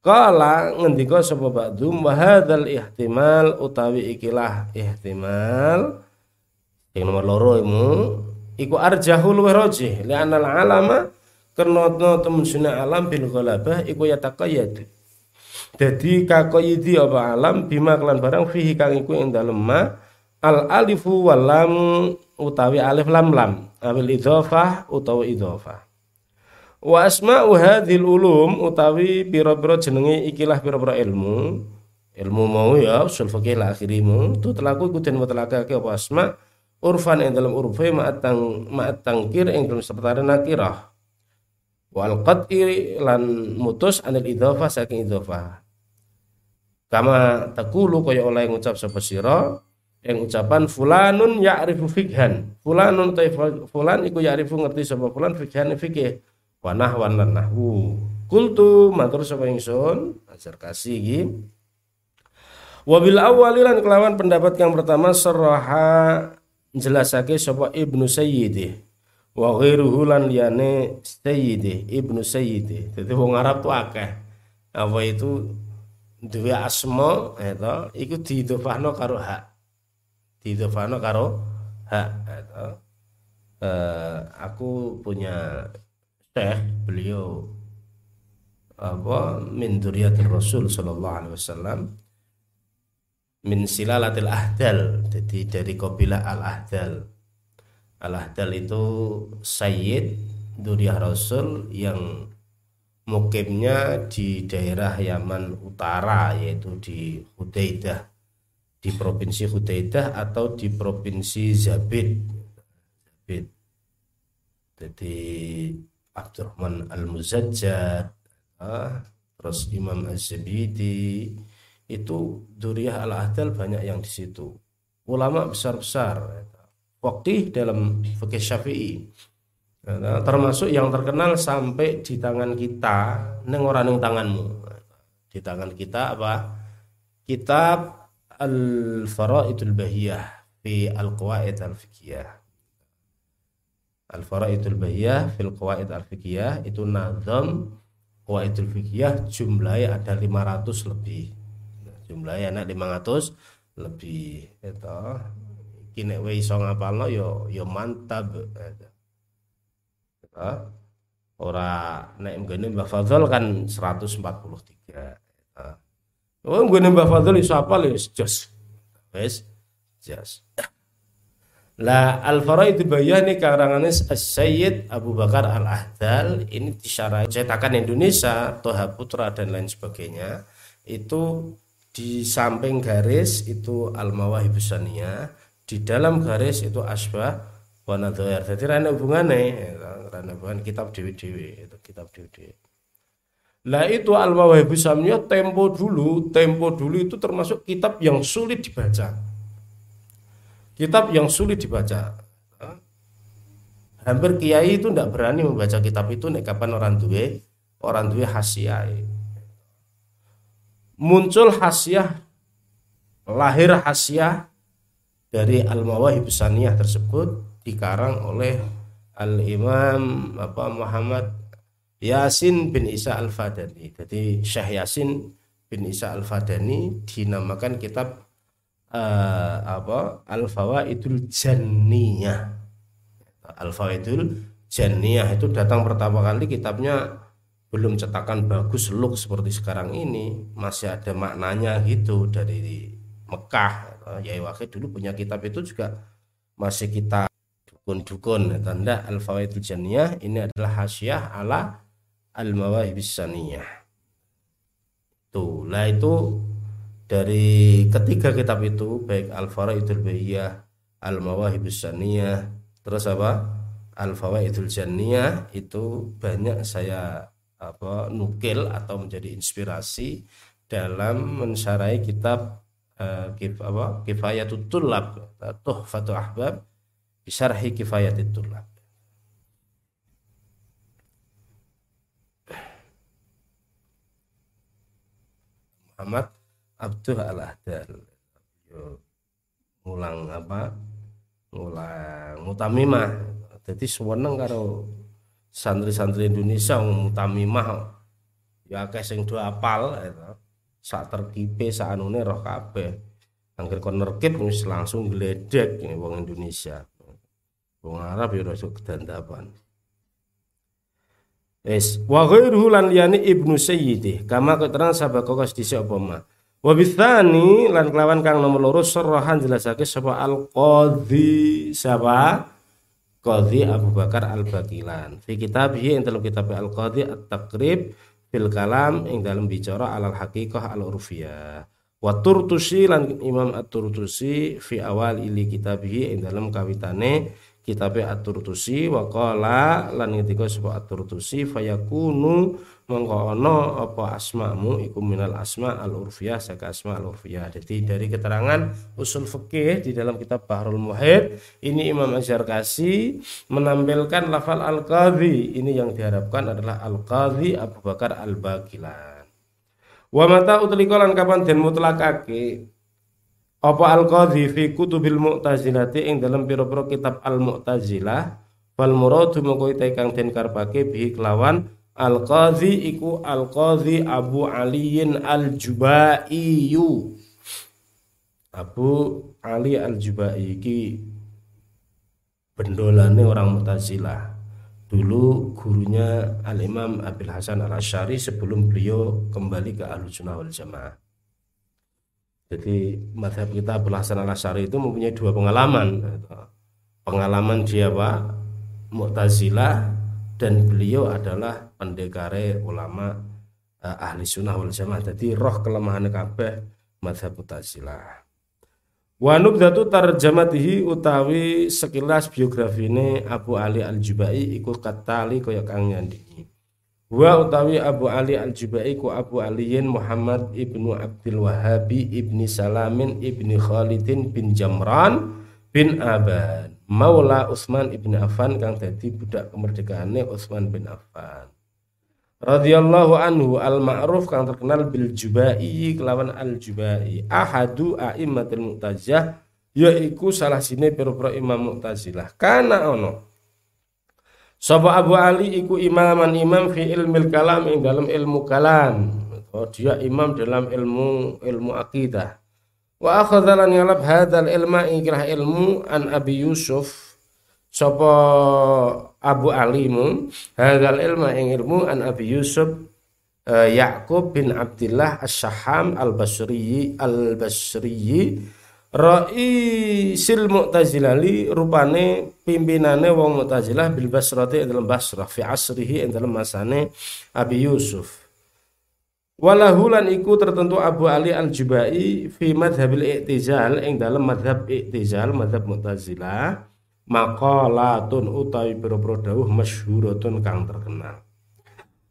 Kala ngendika sapa ba'dum wa hadzal ihtimal utawi ikilah ihtimal yang nomor loro imu iku arjahul wa rajih li anal alama karena temen alam bil ghalabah iku yataqayyad jadi kakoyidi apa alam bima kelan barang fihi kang iku ing dalem ma al alifu wal lam utawi alif lam lam awil idhofah utawi idhofah. Wa asma'u hadhil ulum utawi pira-pira jenenge ikilah pira-pira ilmu. Ilmu mau ya usul fikih la akhirimu tu telaku iku den mutlakake apa asma urfan ing dalam urfe ma'at tang ma'at tangkir ing dalam seperti nakirah. Wal qat'i lan mutus anil idhofah saking idhofah Kama takulu kaya oleh ngucap sapa sira yang ucapan fulanun ya'rifu fikhan. Fulanun ta fulan iku ya'rifu ngerti sapa fulan fikhan fikih. Wa nahwan lan nahwu. Kultu matur sapa ingsun ajar kasih iki. Wabil awalilan kelawan pendapat yang pertama seraha jelasake sapa Ibnu Sayyidi wa ghairuhu lan liyane Sayyidi Ibnu Sayyidi. Dadi wong Arab tuh akeh. Apa itu duwe asma itu iku diidhofahno karo hak. Diidhofahno karo hak itu eh, aku punya syekh beliau apa min duriyatil rasul sallallahu alaihi wasallam min silalatil ahdal jadi dari kabilah al ahdal al ahdal itu sayyid duriyah rasul yang mukimnya di daerah Yaman Utara yaitu di Hudaidah. Di provinsi Hudaidah atau di provinsi Zabid jadi Abdurrahman Al-Muzajjad ah, terus Imam Az-Zabidi. Itu Duriyah Al-Ahdal banyak yang di situ. Ulama besar-besar waktu dalam fikih Syafi'i termasuk yang terkenal sampai di tangan kita neng orang neng tanganmu. Di tangan kita apa? Kitab al faraidul bahiyah fi al qawaid al fiqhiyah al faraidul bahiyah fil qawaid al fiqhiyah itu nazam qawaidul fiqhiyah jumlahnya ada 500 lebih. Jumlahnya anak 500 lebih. Itu. Kini wae iso ngapalno yo yo mantap. Itu Ora ora nek nggone Mbah Fadl kan 143. Heeh. Oh nggone Mbah Fadl iso apal wis jos. Wis jos. Lah Al-Faraidul Bayan ini karangan Sayyid Abu Bakar Al-Ahdal ini disyarai cetakan Indonesia, Toha Putra dan lain sebagainya itu di samping garis itu Al-Mawahibus di dalam garis itu Asbah wa Nadhair. Jadi rana hubungannya karena bukan kitab dewi-dewi itu kitab dewi-dewi. Lah itu al mawahibus samnya tempo dulu tempo dulu itu termasuk kitab yang sulit dibaca. Kitab yang sulit dibaca. Hampir kiai itu tidak berani membaca kitab itu nek kapan orang duwe orang duwe hasiah muncul hasiah lahir hasiah dari al-mawahib saniyah tersebut dikarang oleh al-imam apa Muhammad Yasin bin Isa al-Fadani. Jadi Syekh Yasin bin Isa al-Fadani dinamakan kitab uh, apa al-fawaidul janniyah. Al-Faidul Janiyah itu datang pertama kali kitabnya belum cetakan bagus look seperti sekarang ini. Masih ada maknanya gitu dari Mekah. Ya Wakil dulu punya kitab itu juga masih kita dukun-dukun tanda Al-Fawaidul Janiyah ini adalah hasyiah ala Al-Mawahibis Saniyah tuh lah itu dari ketiga kitab itu baik Al-Faraidul Bahiyah Al-Mawahibus Saniyah Terus apa? Al-Fawaidul Janniyah itu banyak saya apa nukil atau menjadi inspirasi dalam mensarai kitab uh, kif, apa? Kifayatul Tulab Tuhfatul Ahbab bisarhi Kifayatul Tulab Muhammad Abdul Al-Ahdal ngulang apa ngulang mutamimah jadi seneng karo santri-santri Indonesia mutamimah ya akeh sing do apal itu sak terkipe sak anune roh kabeh angger kon nerkip langsung gledek wong Indonesia wong Arab ya rasa kedandapan. Es wa ghairuhu lan liyani Ibnu Sayyidi kama keterangan sahabat kok dhisik apa mah Wabithani lan kelawan kang nomor loro serahan jelasake sapa al qadhi sapa? Qadhi Abu Bakar Al Bakilan fi kitabih ing dalam kitab Al Qadhi At Taqrib fil kalam ing dalam bicara alal haqiqah al urfiyah wa turtusi lan Imam At-Turtusi fi awal ili kitabih ing dalam kawitane kitab At-Turtusi wa qala lan ngendika sapa At-Turtusi fayakunu mongko ana apa asmamu iku minal asma al urfiyah saka asma al urfiyah jadi dari keterangan usul fikih di dalam kitab Bahrul Muhid ini Imam Azhar Kasi menampilkan lafal al qadhi ini yang diharapkan adalah al qadhi Abu Bakar al Bakilan wa mata utlikolan kapan den mutlakake apa al qadhi fi kutubil mu'tazilati ing dalam pira-pira kitab al mu'tazilah wal muradu mengko kang den karepake bihi kelawan Al Qadhi iku Al Qadhi Abu Aliin Al Jubaiyu. Abu Ali Al Jubai iki bendolane orang Mu'tazilah. Dulu gurunya Al Imam Abil Hasan Al Asyari sebelum beliau kembali ke Ahlus Sunnah wal Jamaah. Jadi madhab kita Abil Hasan Al itu mempunyai dua pengalaman. Pengalaman dia Pak Mu'tazilah dan beliau adalah pendekare ulama uh, ahli sunnah wal jamaah. Jadi roh kelemahan kabeh madhab mutazilah. Wa nubdatu tarjamatihi utawi sekilas biografine Abu Ali Al-Jubai iku katali kaya kang nyandingi Wa utawi Abu Ali Al-Jubai ku Abu Aliyin Muhammad ibnu Abdul Wahabi ibni Salamin ibni Khalidin bin Jamran bin Aban. Maula Utsman ibn Affan kang dadi budak kemerdekaane Utsman bin Affan. Radhiyallahu anhu al ma'ruf kang terkenal bil Jubai kelawan al Jubai ahadu a'immatil mu'tazah yaiku salah sini pira-pira imam mu'tazilah. Kana ono Sapa Abu Ali iku imaman imam fi ilmil kalam ing dalam ilmu kalam. Oh, dia imam dalam ilmu ilmu akidah wa akhadha lan yalab hadzal ilma ikrah ilmu an Abi Yusuf sapa Abu Alimu hadzal ilma ing ilmu an Abi Yusuf uh, Yaqub bin Abdullah As-Saham Al-Basri Al-Basri Ra'isil Mu'tazilali rupane pimpinane wong Mu'tazilah bil Basrati dalam Basrah fi asrihi dalam masane Abi Yusuf Walahulan iku tertentu Abu Ali Al-Jubai fi madhabil i'tizal ing dalam madhab i'tizal madhab Mu'tazilah maqalatun utawi boro-boro dawuh masyhuratun kang terkenal.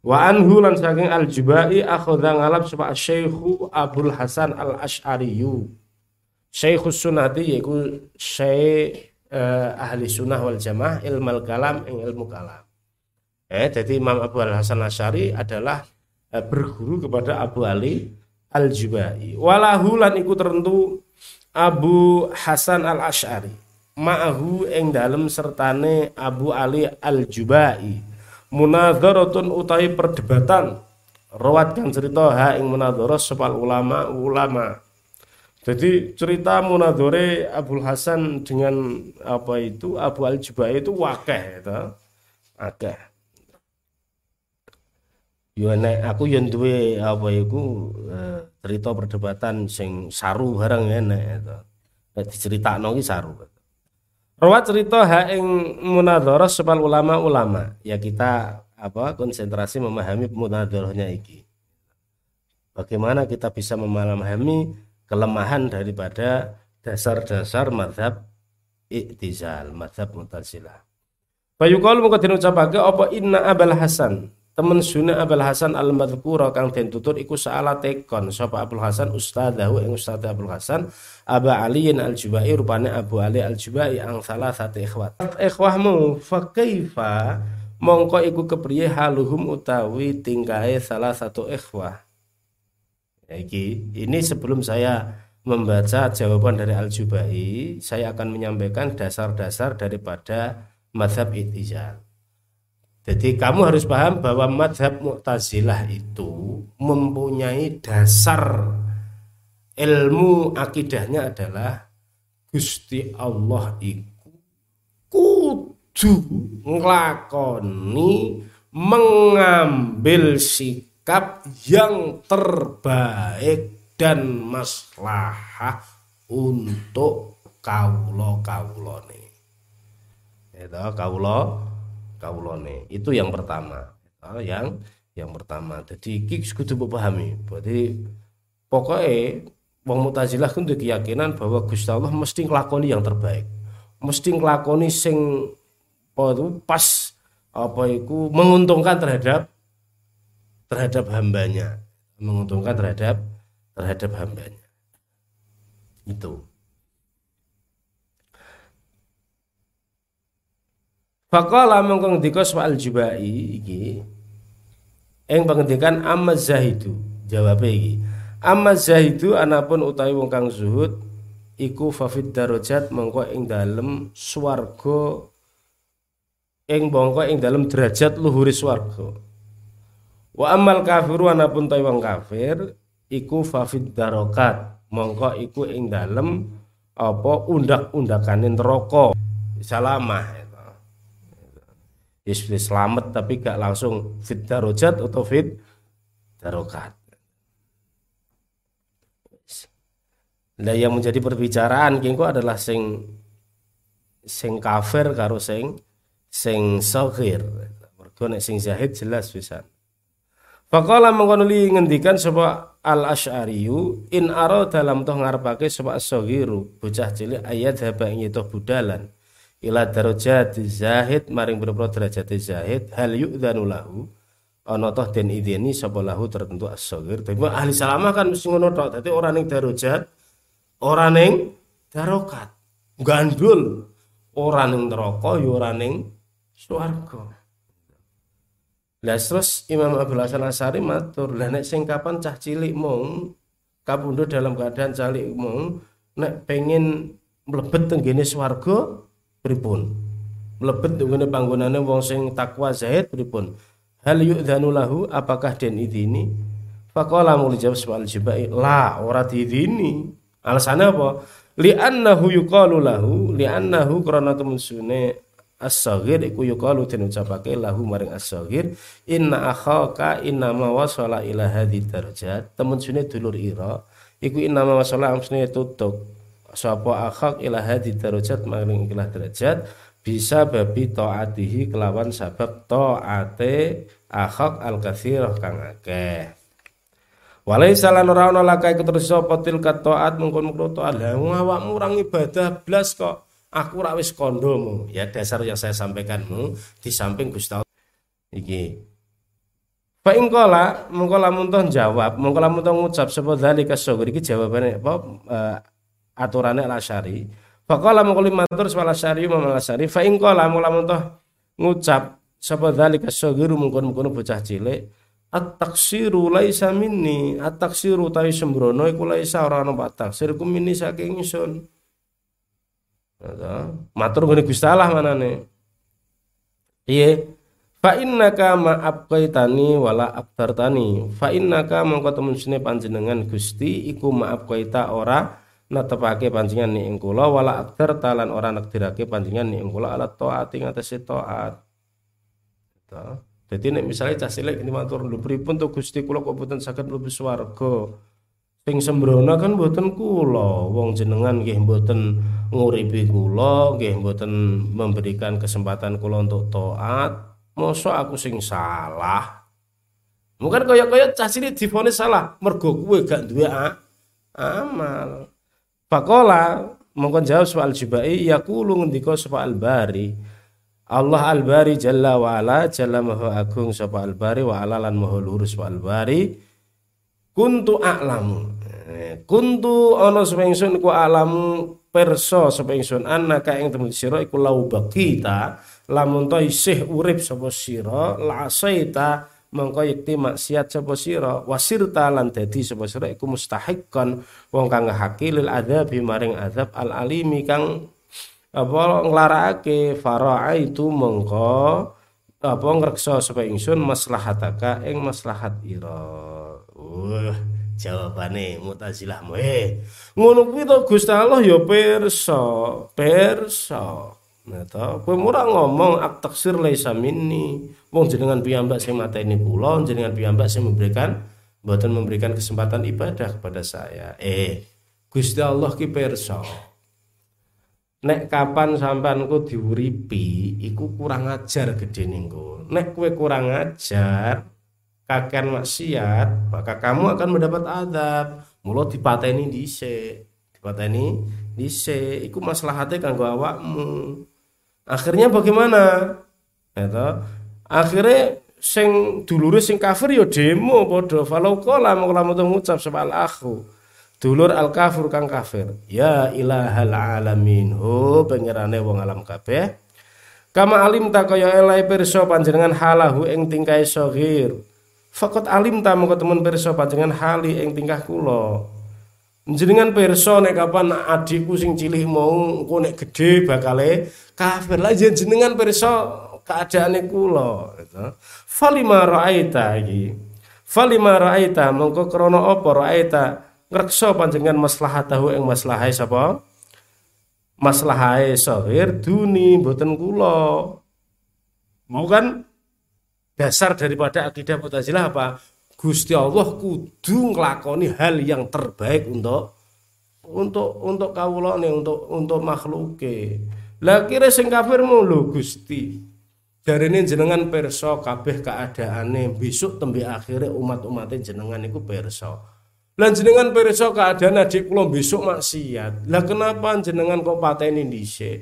Wa anhu lan saking Al-Jubai akhadha ngalap sapa Syekhu Abdul Hasan Al-Asy'ariyu. Syekhus Sunnati yaiku Syekh eh, ahli sunnah wal jamaah ilmu kalam ing ilmu kalam. Eh, jadi Imam Abu Al Hasan Asyari adalah eh, berguru kepada Abu Ali Al Jubai. Walahu lan iku tertentu Abu Hasan Al Asyari. Ma'ahu ing dalem sertane Abu Ali Al Jubai. Munadharatun utawi perdebatan. Rawat kang cerita ha ing sepal ulama ulama. Jadi cerita munadhore Abu Hasan dengan apa itu Abu Al Jubai itu wakeh itu. Akeh yo nek aku yo duwe apa iku uh, cerita perdebatan sing saru bareng enek itu. Nek diceritakno ki saru. Rawat cerita ha ing munadharah sepal ulama-ulama. Ya kita apa konsentrasi memahami munadharahnya iki. Bagaimana kita bisa memahami kelemahan daripada dasar-dasar madhab iktizal, madhab mutazilah. Bayukal muka dinucapake apa inna abal hasan? Temen sunna Abul Hasan al madhkura kang den tutur iku saala tekon. Sapa Abul Hasan? Ustadahu ing ustad Abul Hasan Aba Aliin al Jubai rupane Abu Ali al Jubai ang salah satu ikhwat. Ikhwahmu fa kaifa? Mongko iku kepriye haluhum utawi tingkahe salah satu ikhwah iki ini sebelum saya membaca jawaban dari al Jubai saya akan menyampaikan dasar-dasar daripada mazhab itizal jadi kamu harus paham bahwa madhab Mu'tazilah itu mempunyai dasar ilmu akidahnya adalah Gusti Allah iku kudu nglakoni mengambil sikap yang terbaik dan maslahah untuk kaulo kaulone. Itu kaulo kaulone itu yang pertama. Oh, yang yang pertama. Jadi iki kudu pahami berarti pokoknya wong mutazilah kudu keyakinan bahwa Gusti Allah mesti nglakoni yang terbaik. Mesti nglakoni sing apa itu pas apa itu menguntungkan terhadap terhadap hambanya. Menguntungkan terhadap terhadap hambanya. Itu Faqala mengko ngendika soal jubai iki. Ing pangendikan amma zahidu. Jawabe iki. Amma zahidu anapun utawi wong kang zuhud iku fafid darajat mengko ing dalem swarga. Ing mongko ing dalem derajat luhuri swarga wa amal kafiru anapun utawi wong kafir iku fafid darokat. Mongko iku ing dalem apa undak-undakane neraka. Salamah ya selamat tapi gak langsung fit darajat atau fit darokat. Nah yang menjadi perbicaraan kengko adalah sing sing kafir karo sing sing sahir. Mergo nek sing zahid jelas bisa. Faqala mengkono li ngendikan sapa al asy'ariyu in aro dalam toh ngarepake sapa as-saghiru bocah cilik ayat haba ing budalan. Ila darajat zahid maring boro derajat zahid hal yu'dzanu lahu. Ana toh den ideni sapa lahu tertentu as-saghir. Tapi ahli salamah kan mesti ngono tok. Dadi ora ning darajat ora ning darokat. Gandul. Ora ning neraka ya ora ning swarga Lah terus Imam Abdul Hasan Asari matur, lah nek sing kapan cah cilik mung kapundhut dalam keadaan cilik mung nek pengen mlebet tenggene swarga pripun? Mlebet ngene panggonane wong sing takwa zahid pripun? Hal yu'dzanu lahu apakah den idini faqala mul jawab soal jibai. La ora diidini alasannya apa? Li'annahu yuqalu lahu li'annahu krana temen sune as-saghir iku yuqalu den ucapake lahu maring as-saghir inna akhaka inna ma wasala ila hadhi darajat temen sune dulur ira iku inna ma wasala amsune tutuk sapa akhak ila hadi darajat maring ikilah derajat bisa babi taatihi kelawan sabab taate akhak al kathir kang akeh Walai salan ora ana lakai terus sapa tilkat taat mungkon-mungkon taat. Lah awakmu ibadah blas kok. Aku ora wis kondomu. Ya dasar yang saya sampaikanmu di samping Gusti iki. Pak ingkola mengkola muntah jawab, mengkola muntah ngucap sebab dari kasogri iki jawabane apa aturane al-Asy'ari Faqala mengkuli matur sewala syari mamala syari. Fa ing qala mula toh ngucap sapa dzalika saghiru mungkon-mungkon bocah cilik. At-taksiru laisa minni. At-taksiru tawi sembrono iku laisa ora ana taksir ku minni saking ingsun matur ngene Gusti Allah manane Iya Fa innaka ma abqaitani wala abtartani. Fa innaka mongko temen sine panjenengan Gusti iku ma abqaita ora netepake panjenengan ni ing kula wala abtarta lan ora nekdirake panjenengan ni ing kula ala taat ing atase taat. Jadi nek misalnya cah cilik ini matur lho pripun to Gusti kula kok boten saged mlebu swarga. Sing sembrono kan boten kula, wong jenengan nggih boten nguripi kula, nggih boten memberikan kesempatan kula untuk taat, Mosok aku sing salah. Mungkin kaya-kaya cilik difonis salah mergo kowe gak duwe amal. Pakola mongkon jawab soal jibai yaqulu ngendika sapa al-bari. Allah al-bari jalla wa ala jalla maha agung sapa al-bari wa ala lan maha luhur sapa al-bari. Kuntu a'lamu. Eh, kuntu ana sapa ingsun ku a'lamu perso sapa ingsun annaka ing temen sira iku lau bakita lamun to isih urip sapa sira lasaita mongko yekti maksiat sapa sira wasirta lan dadi sapa sira iku mustahiqqan wong kang hakilil adzab maring azab al alimi kang apa nglarakake itu mongko apa ngreksa sapa ingsun maslahataka ing maslahat ira uh jawabane mutazilah eh ngono kuwi to Gusti Allah ya pirsa pirsa Nah, kowe murah ngomong ak taksir laisa minni. Wong jenengan piyambak sing mateni kula, jenengan piyambak sing memberikan mboten memberikan kesempatan ibadah kepada saya. Eh, Gusti Allah ki pirsa. Nek kapan sampeanku diuripi, iku kurang ajar gede ningku. Nek kue kurang ajar, kakean maksiat, maka kamu akan mendapat adab. Mula dipateni dhisik. Dipateni dhisik, iku maslahate kanggo awakmu. Akhirnya bagaimana? Itu. Akhirnya sing dulure sing kafir ya demo padha falau qala mengko ngucap sebal aku dulur al kafir kang kafir ya ilahal alamin ho pangerane wong alam kabeh kama alim ta kaya elai pirsa panjenengan halahu ing tingkah sahir fakot alim ta mengko temen pirsa panjenengan hali ing tingkah kula Jenengan pirsa nek kapan adikku sing cilik mau engko nek gedhe bakale kafir. Lah jenengan pirsa keadaane kula gitu. Falima ra'aita iki. Falima ra'aita mongko krana apa ra'aita ngreksa panjenengan maslahatahu ing maslahae sapa? Maslahae sahir duni mboten kula. Mau kan dasar daripada akidah Mu'tazilah apa? Gusti Allah kudu nglakoni hal yang terbaik untuk untuk untuk kawulane untuk untuk makhluke. Lah kira sing kafir mulu Gusti. Jarine jenengan perso kabeh keadaane besok tembe akhire umat-umate jenengan iku perso. Lah jenengan perso keadaan adik kula besok maksiat. Lah kenapa jenengan kok pateni dhisik?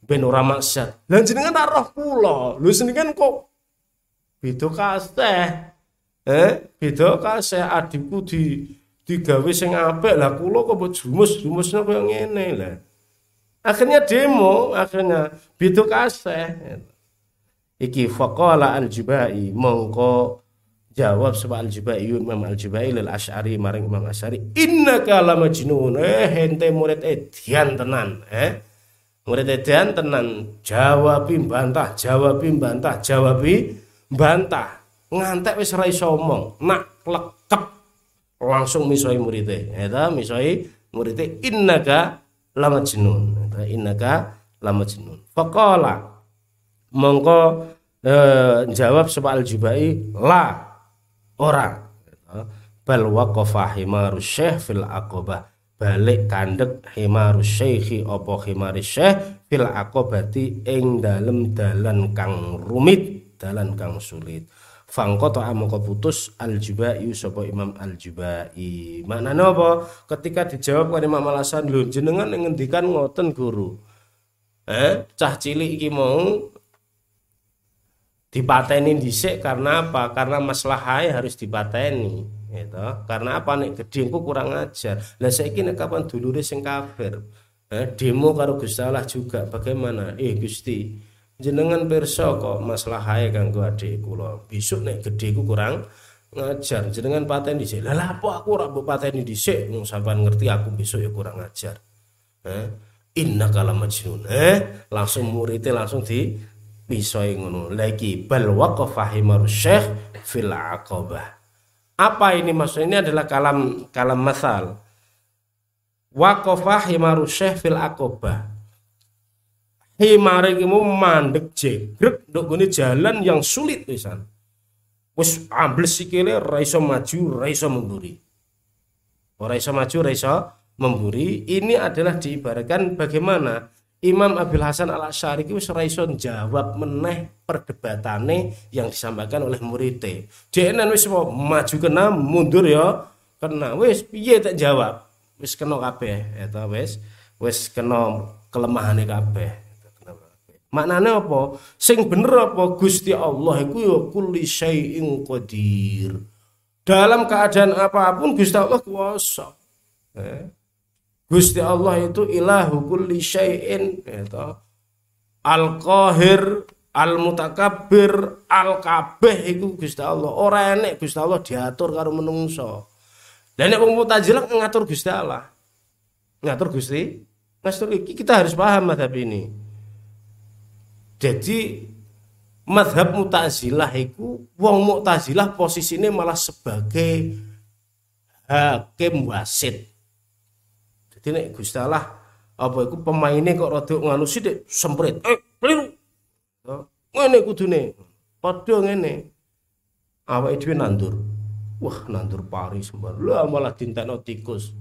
Ben ora maksiat. Lah jenengan roh kula. Lho jenengan kok beda kasih eh? Beda kasih adikku di digawe sing apik. Lah kula kok mbok jumus-jumusno koyo ngene lah. Akhirnya demo akhirnya. Beda kasih iki faqala al-jubai mongko jawab sebab al-jubai Imam al-jubai lil asy'ari maring Imam Asy'ari innaka lamajnun eh hente murid edian tenan eh? Murid edian tenan. Jawabi bantah jawabi bantah jawabi bantah. Ngantek wis ora iso omong. Nak lekep. Langsung misoi murite eta misoi murite innaka lamajnun eta innaka lamajnun faqala. Mongko eh, jawab sapa al-jubai la ora. Bal waqafa himarus syekh fil aqabah. Balik kandek himarus syekhi apa himaris syekh fil aqabati ing dalem dalan kang rumit dalan kang sulit. Fangkota amoko putus al-jubai sapa Imam al-jubai. Maknane apa? Ketika dijawab oleh Imam Al-Hasan lho jenengan ngendikan ngoten guru? Eh cah cilik iki mau dipateni dhisik karena apa? Karena maslahai harus dipateni gitu karena apa? Nek gedhe kurang ajar. Lah saiki nek kapan dulure sing kafir? Eh, demo karo Gusti juga bagaimana? Eh Gusti jenengan pirsa kok masalah hae kanggo adik kula? Besok nek gedheku kurang ngajar. Jenengan pateni dhisik. Lah apa aku ora mbok pateni dhisik? Wong sampean ngerti aku besok ya kurang ngajar. Eh inna kala majnun. Eh langsung muridnya langsung di pisoi ngono. Lagi bal waqafa himaru syekh fil aqabah. Apa ini maksudnya? Ini adalah kalam kalam masal. Waqafa himaru syekh fil aqabah himar iki mandek jegrek nduk gone jalan yang sulit pisan. Wis ambles sikile ra iso maju ra iso memburi. Ora iso maju ra iso memburi. Ini adalah diibaratkan bagaimana Imam Abil Hasan al Asyari itu seraiso jawab meneh perdebatane yang disampaikan oleh muridnya. Dia wis mau maju kena mundur ya kena. Wis piye tak jawab? Wis kena kabeh eta wis. Wis kena kelemahane kabeh. Maknanya apa? Sing bener apa Gusti Allah iku ya kulli syai'in qadir. Dalam keadaan apa pun Gusti Allah kuasa. Eh? Gusti Allah itu ilahu kulli syai'in itu al-qahir al-mutakabbir al-kabeh itu Gusti Allah ora enek Gusti Allah diatur karo menungso lah nek wong mutazilah ngatur Gusti Allah ngatur Gusti ngatur kita harus paham madhab ini jadi madhab mutazilah itu wong mutazilah posisinya malah sebagai hakim wasit jadi nek Gusti Allah apa iku pemainnya kok rada nganu sithik semprit. Eh, keliru. Ngene kudune. Padha ngene. Awake dhewe nandur. Wah, nandur pari sembar. Lah malah dintekno tikus.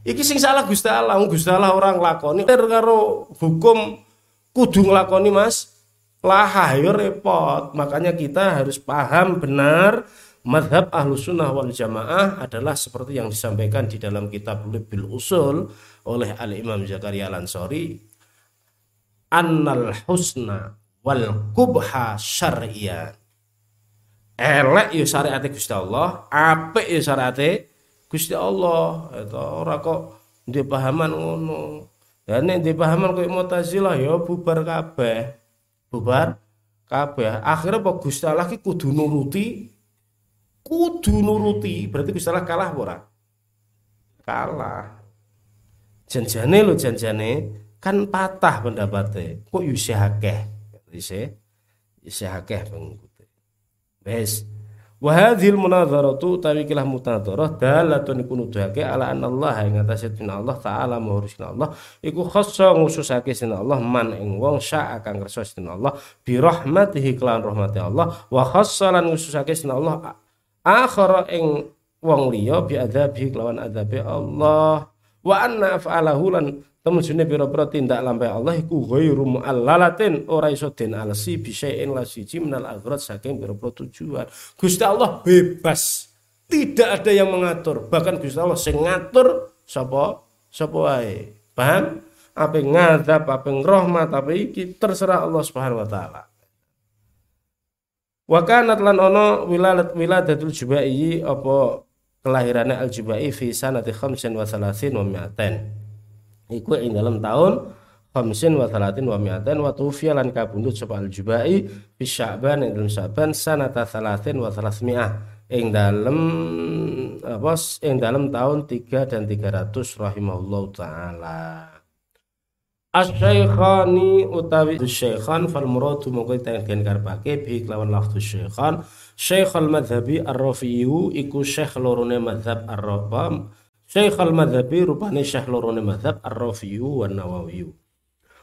Iki sing salah Gusti Allah, Gusti Allah orang lakoni karo hukum kudu nglakoni Mas. Lah ayo repot. Makanya kita harus paham benar Madhab ahlu sunnah wal jamaah adalah seperti yang disampaikan di dalam kitab Libil Usul oleh Al-Imam Zakaria Al-Ansari Annal husna wal kubha syariah Elek ya syariat Gusti Allah, apik ya syariat Gusti Allah. Itu ora kok ndek pahaman ngono. Dan nek ndek pahaman koyo Mu'tazilah ya bubar kabeh. Bubar kabeh. Akhirnya apa Gusti Allah ki kudu nuruti? Kudu nuruti. Berarti bisa kalah ora? Kalah. Janjane lo janjane kan patah pendapatnya. Kok yusih akeh yusih yusih akeh wa hadhil munadharatu tawi kilah munadharah dalatun iku nuduhake ala anna Allah ing atase Allah taala mahurusna Allah. Iku khassa ngususake sin Allah man ing wong sya akan kersa sin Allah bi rahmatihi kelan rahmati Allah. Wa khassa lan ngususake sin Allah akhara ing wong liya bi adzabi kelawan adzabe Allah. Wa anna af'alahu lan temujune pira-pira tindak lampai Allah iku ghairu mu'allalatin. Ora iso den alasi bi syai'in la siji minal aghrad saking pira-pira tujuan. Gusti Allah bebas. Tidak ada yang mengatur. Bahkan Gusti Allah sing ngatur sapa? Sapa paham? Apa ngadab apa rahmat apa iki terserah Allah Subhanahu wa taala. Wa kanat lan ono wiladat wiladatul Jubai apa kelahirannya Al Jubai fi sanati khamsin wa salasin wa. Iku ing dalam tahun khamsin wa salatin wa mi'aten wa tufiya lan kabundut sapa Al Jubai fi Sya'ban ing dalam Sya'ban sanata salatin wa salasmi'ah ing dalam apa ing dalam tahun 3 dan 300 rahimahullahu taala. Asyaikhani utawi syaikhan fal muradu mongko tengen karepake bi kelawan lafzu syaikhan Syekh al-madhhabi ar-rafi'u iku syekh lorone madhab ar-rafam Syekh al-madhhabi rupane syekh lorone madhab ar-rafi'u wa nawawiyu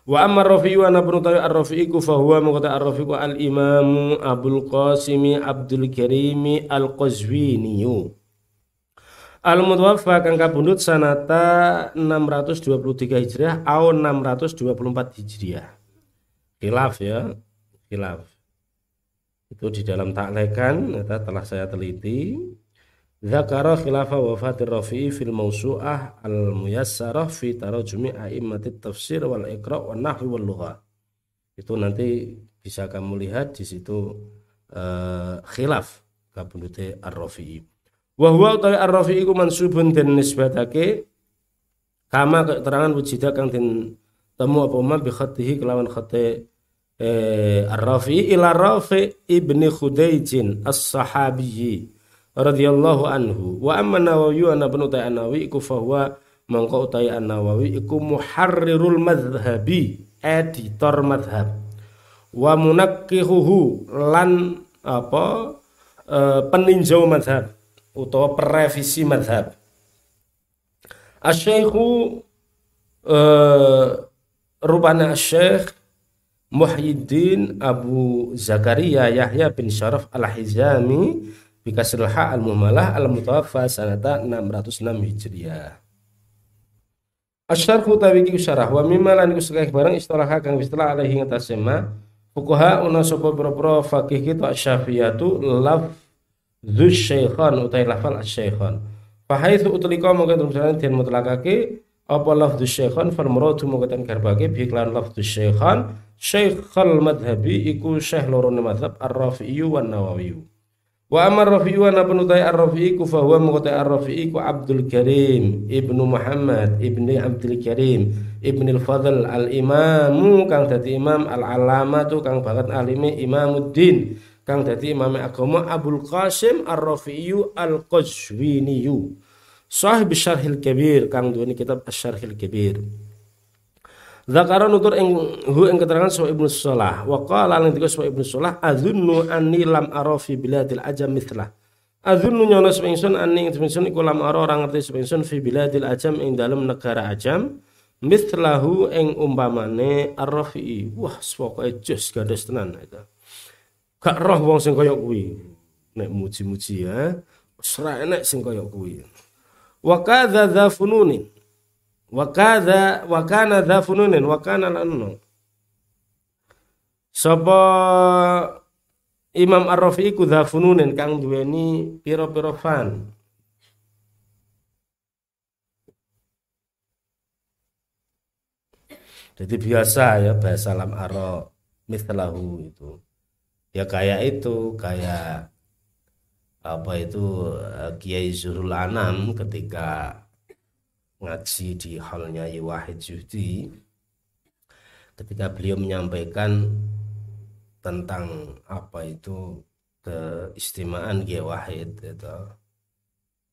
Wa amma ar-rafi'u ana berutawi ar-rafi'i ku fa huwa mongko ar-rafi'u al-imam Abdul Qasimi Abdul Karimi al-Qazwiniyu Al mutawaffa kang kabundut sanata 623 Hijriah atau 624 Hijriah. Khilaf ya, khilaf. Itu di dalam taklekan telah saya teliti. Zakara khilafa wafatir Rafi'i fil mausu'ah al muyassarah fi tarajumi a'immatit tafsir wal iqra' wal nahwi wal lughah. Itu nanti bisa kamu lihat di situ uh, khilaf kabundute ar-Rafi'i wa huwa utawi ar-rafi iku mansubun den nisbatake kama keterangan wujida kang den temu apa ma bi khatihi kelawan khate eh, Ar-Rafi ila Rafi ibni Khudaijin as-sahabiyyi radhiyallahu anhu. Wa amma Nawawi wa ibnu Nawawi iku fahuwa mangko utai An-Nawawi iku muharrirul madhhabi editor madhab wa munakkihuhu lan apa e, peninjau madhab utawa perevisi madhab Asy-Syaikhu e, rupanya Syekh Muhyiddin Abu Zakaria Yahya bin Syaraf Al-Hizami bikasril ha al mumalah al mutawaffa sanata 606 Hijriah. Asyarhu tawiki syarah wa mimma lan iku sekeh barang istilah kang istilah alaihi ngatasema fuqaha una sapa pira-pira fakih kita Syafi'iyatu laf dzu syaikhan utai lafal asy-syaikhan. Fa haitsu utlika mongko terus den mutlakake apa lafdhu syaikhan fal muradu mongko ten garbake bi iklan lafdhu syaikhan syaikhal madhabi iku syekh loro madhab ar-rafi'i wan nawawi. Wa amar Rafi'i wa nabnu tay ar-Rafi'i ku fa huwa muqta ar-Rafi'i ku Abdul Karim Ibnu Muhammad Ibni Abdul Karim Ibni al-Fadl al-Imam kang dadi imam al-alama tu kang banget alime Imamuddin kang dadi imam agama Abdul Qasim ar-Rafi'i al-Qazwini Sahib Syarhil Kabir kang duweni kitab Asy-Syarhil Kabir Zakara nutur ing hu ing keterangan sapa Ibnu Salah wa qala lan dikos sapa Ibnu Salah azunnu anni lam ara fi biladil ajam mithlah. Azunnu nyono sapa ingsun anni ing ingsun iku lam ara ora ngerti sapa ingsun fi biladil ajam ing dalem negara ajam mithlahu ing umpamane ar-rafi'i. Wah pokoke jos gados tenan itu. Gak roh wong sing kaya kuwi. Nek muji-muji ya ora enek sing kaya kuwi. Wa kadza fununi wa kadza wa kana dha fununin wa kana lanno sapa Imam Ar-Rafi'i ku dha fununin kang duweni pira-pira fan Jadi biasa ya bahasa lam aro mislahu itu. Ya kayak itu, kayak apa itu eh, Kiai Zurul Anam ketika ngaji di halnya Wahid Zuhdi ketika beliau menyampaikan tentang apa itu keistimewaan Kiai Wahid itu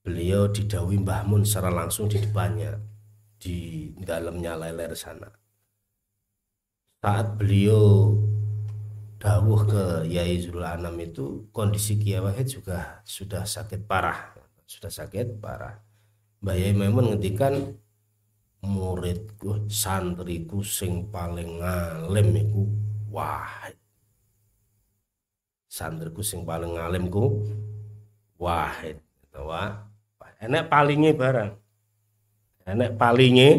beliau didawi Mbah Mun secara langsung di depannya di dalamnya leler sana. Saat beliau dawuh ke Yai Zul Anam itu kondisi Kiai Wahid juga sudah sakit parah sudah sakit parah Mbah Yai Maimun ngendikan muridku santriku sing paling ngalim iku. Wahid santriku sing paling ngalimku wahid wah. Enek palingnya barang. Enek palingnya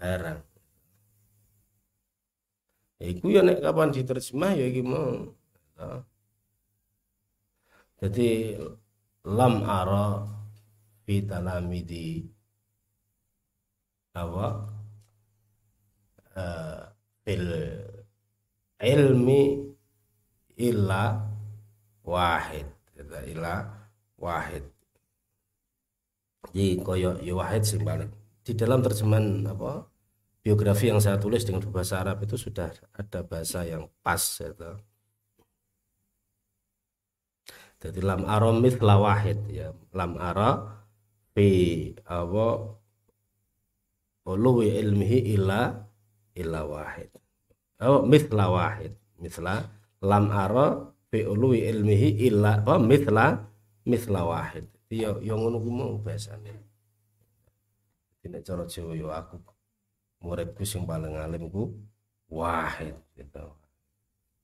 barang. Ya iku ya nek kapan diterjemah ya iki mau. Jadi lam ara fi talamidi. Apa? Uh, fil ilmi illa wahid. Illa wahid. Jadi koyo ya wahid sing paling di dalam terjemahan apa biografi yang saya tulis dengan bahasa Arab itu sudah ada bahasa yang pas gitu. Jadi lam aromit wahid ya. Lam ara fi apa uluwi ilmihi illa illa wahid. Oh mithla wahid. Mithla lam ara fi uluwi ilmihi illa apa mithla mithla wahid. Yo yo ngono ku mau bahasane tidak cara Jawa yo aku muridku sing paling alim ku wahid gitu.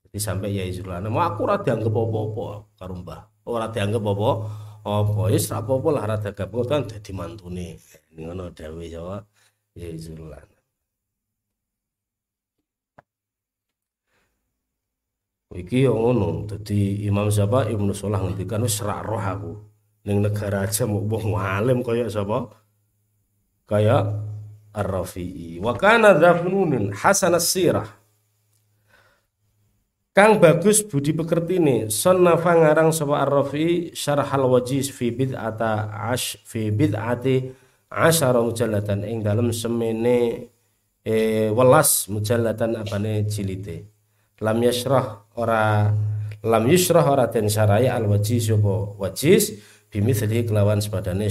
Jadi sampai ya Zulana mau aku ora dianggap apa-apa karo Mbah. Ora dianggap apa apa wis apa-apa lah rada gabung kan dadi mantune. Ngono dawuh Jawa ya zulan iki yo ngono dadi Imam siapa? Ibnu Salah ngendikan wis rak roh aku. Ning negara aja mau wong alim kaya sapa kaya Ar-Rafi'i. Wa kana dhafununin hasan sirah Kang bagus budi pekerti ini sonnafa ngarang sapa ar-rafi syarhal wajiz fi bid'ata ash fi bid'ati asyara mujallatan ing dalam semene e welas mujallatan apane jilite. Lam yasrah ora lam yusrah ora den sarai al wajiz sapa wajiz bimithli kelawan sepadane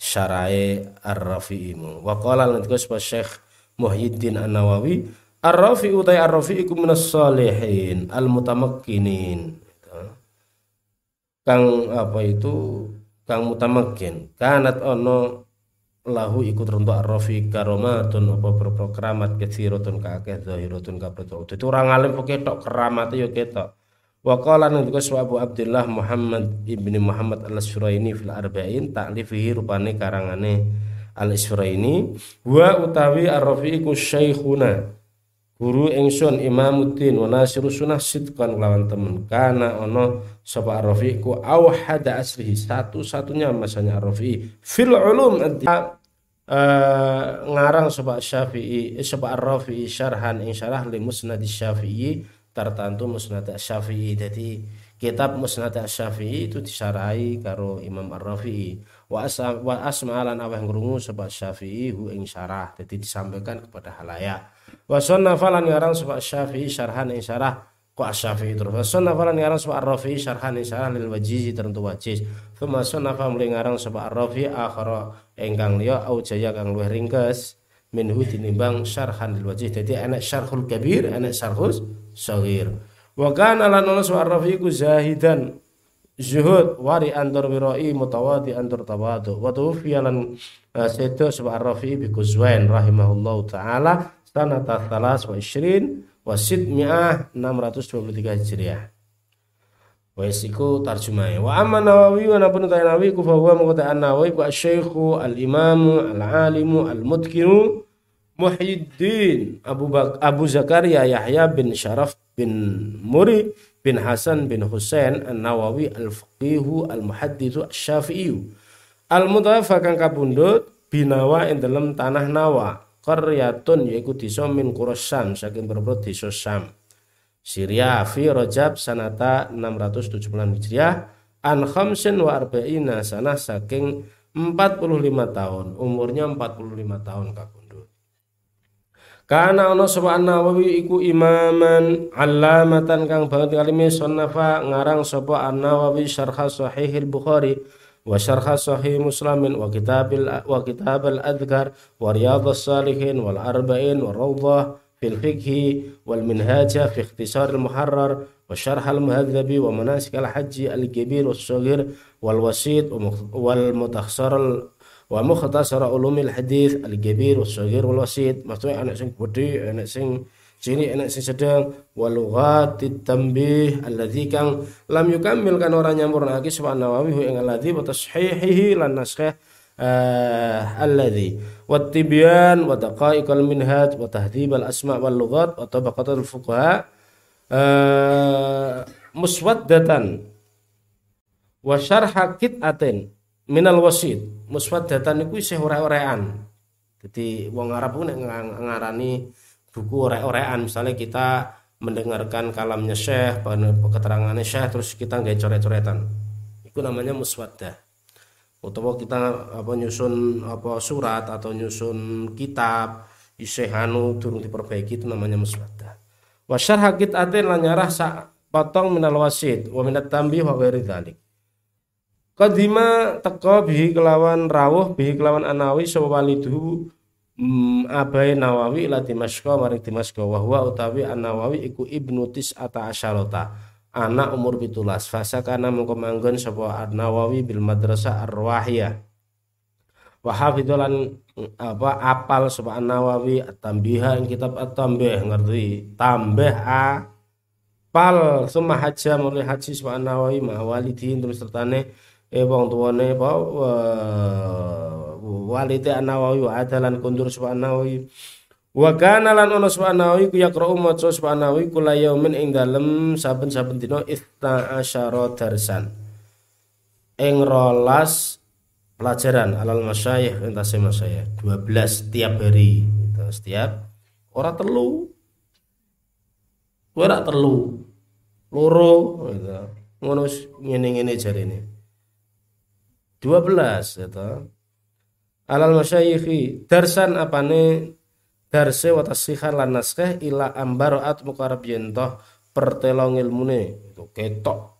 syarai ar-rafi'imu wa qala lan Syekh Muhyiddin An-Nawawi Ar-Rafi utai Ar-Rafi iku minas salihin al-mutamakkinin. Kang apa itu? Kang mutamakkin. Kanat ono lahu ikut teruntuk ar-rafi karomatun apa berpro keramat kathiratun kakeh zahiratun kapreto. Itu orang alim ketok keramat yo ketok. Wa qala nandika Abu Abdullah Muhammad ibni Muhammad al-Suraini fil arba'in ta'lifihi rupane karangane al-Suraini wa utawi ar-rafi iku syekhuna guru ingsun Imamuddin wa nasiru sunnah sidqan lawan temen. Kana ono sapa Ar-Rafi ku awhada aslihi satu-satunya masanya Ar-Rafi fil ulum uh, ngarang sapa Syafi'i eh, sapa Ar-Rafi syarhan ing syarah li musnad Syafi'i tertentu musnad Syafi'i. Jadi kitab musnad Syafi'i itu disarai karo Imam Ar-Rafi'i. Wa asma wa asma'alan aweh ngrungu sapa Syafi'i hu ing syarah. Jadi disampaikan kepada halayak wa sannafa lan ngarang sapa Syafi'i syarhan ing syarah ku Asy-Syafi'i terus. Wa sannafa lan ngarang sapa Ar-Rafi'i syarhan ing syarah lil wajizi tertentu wajiz thumma sannafa mulai ngarang sapa Ar-Rafi'i akhara ingkang liya au jaya kang luwih ringkes minhu tinimbang syarhan lil wajiz dadi ana syarhul kabir ana syarhus saghir. Wa kana lan Ar-Rafi'i ku zahidan zuhud wari antar wirai mutawadi antar tawadu. Wa tufiya lan uh, sedo sapa Ar-Rafi'i bi rahimahullahu taala sanata talas wa isrin wa sidmi'ah 623 Hijriah. Wes iku tarjumah. Wa amma Nawawi wa napun ta Nawawi? Ku fa huwa mukata an-Nawawi wa syekhu al-imamu al-alimu al-mutqinu Muhyiddin Abu Bak Abu Zakaria Yahya bin Syaraf bin Muri bin Hasan bin Husain An-Nawawi al-Faqihu al-Muhaddithu asy-Syafi'i al-mutawafa kang kabundut binawa ing dalam tanah Nawa qaryatun yaiku desa min Qurasyam saking berbro desa Syam. Syria fi Rajab sanata 676 Hijriah an khamsin wa arba'ina sanah saking 45 tahun. Umurnya 45 tahun kabundut Karena ana sapa Nawawi iku imaman alamatan kang banget kalime sonnafa ngarang sapa An-Nawawi syarh Sahih Bukhari وشرح صحيح مسلم وكتاب وكتاب الأذكار ورياض الصالحين والأربعين والروضة في الفقه والمنهاج في اختصار المحرر وشرح المهذب ومناسك الحج الكبير والصغير والوسيط والمتخصر ومختصر علوم الحديث الكبير والصغير والوسيط. maksudnya anak sing gede sini enak sing sedang. Walughatit tambih alladzi kang lam yukammil kan ora nyampurnake sapa Nawawi hu ing alladzi wa tashihihi lan naskhah uh, alladzi wa tibyan wa daqaiqal minhaj wa tahdhib al asma wal lughat wa tabaqatul fuqaha uh, muswaddatan. Wa syarha qit'atin minal wasid. Muswaddatan iku isih ora-orean. Dadi wong Arab ku nek ngarani buku orek-orekan. Misalnya kita mendengarkan kalamnya syekh keterangannya syekh terus kita nggak coret-coretan. Itu namanya muswaddah. Atau kita apa nyusun apa surat atau nyusun kitab isehanu turun diperbaiki itu namanya muswaddah. Wasyar hakit atin lan nyarah sa potong minal wasid wa minat tambih wa ghairi dzalik. Kadima teko bihi kelawan rawuh bihi kelawan anawi sapa walidu mm, abai Nawawi ila Dimashqa maring Dimashqa wa huwa utawi An-Nawawi iku ibnu tis'ata asyarata anak umur pitulas. Fasa kana mengko manggon sapa An-Nawawi bil madrasah Ar-Wahiyah wa hafidzolan apa apal sapa An-Nawawi at-tambiha ing kitab at-tambih ngerti? Tambah a pal summa haja mulai haji sapa An-Nawawi ma walidin terus sertane eh wong tuane apa walite an-Nawawi wa adalan kundur sapa an-Nawawi wa kana lan ono sapa an-Nawawi ku yaqra'u maca sapa an-Nawawi kula yaumin ing dalem saben-saben dina ista asyara darsan. Ing rolas pelajaran alal masyayikh entase masyayikh. 12 tiap hari gitu, setiap ora telu. Ora telu. Loro gitu. ngono ngene-ngene jarine 12 gitu alal masyayikhi darsan apane? Darse wa tasrihan lan naskah ila ambarat mukarab yentoh pertelong ilmune itu ketok.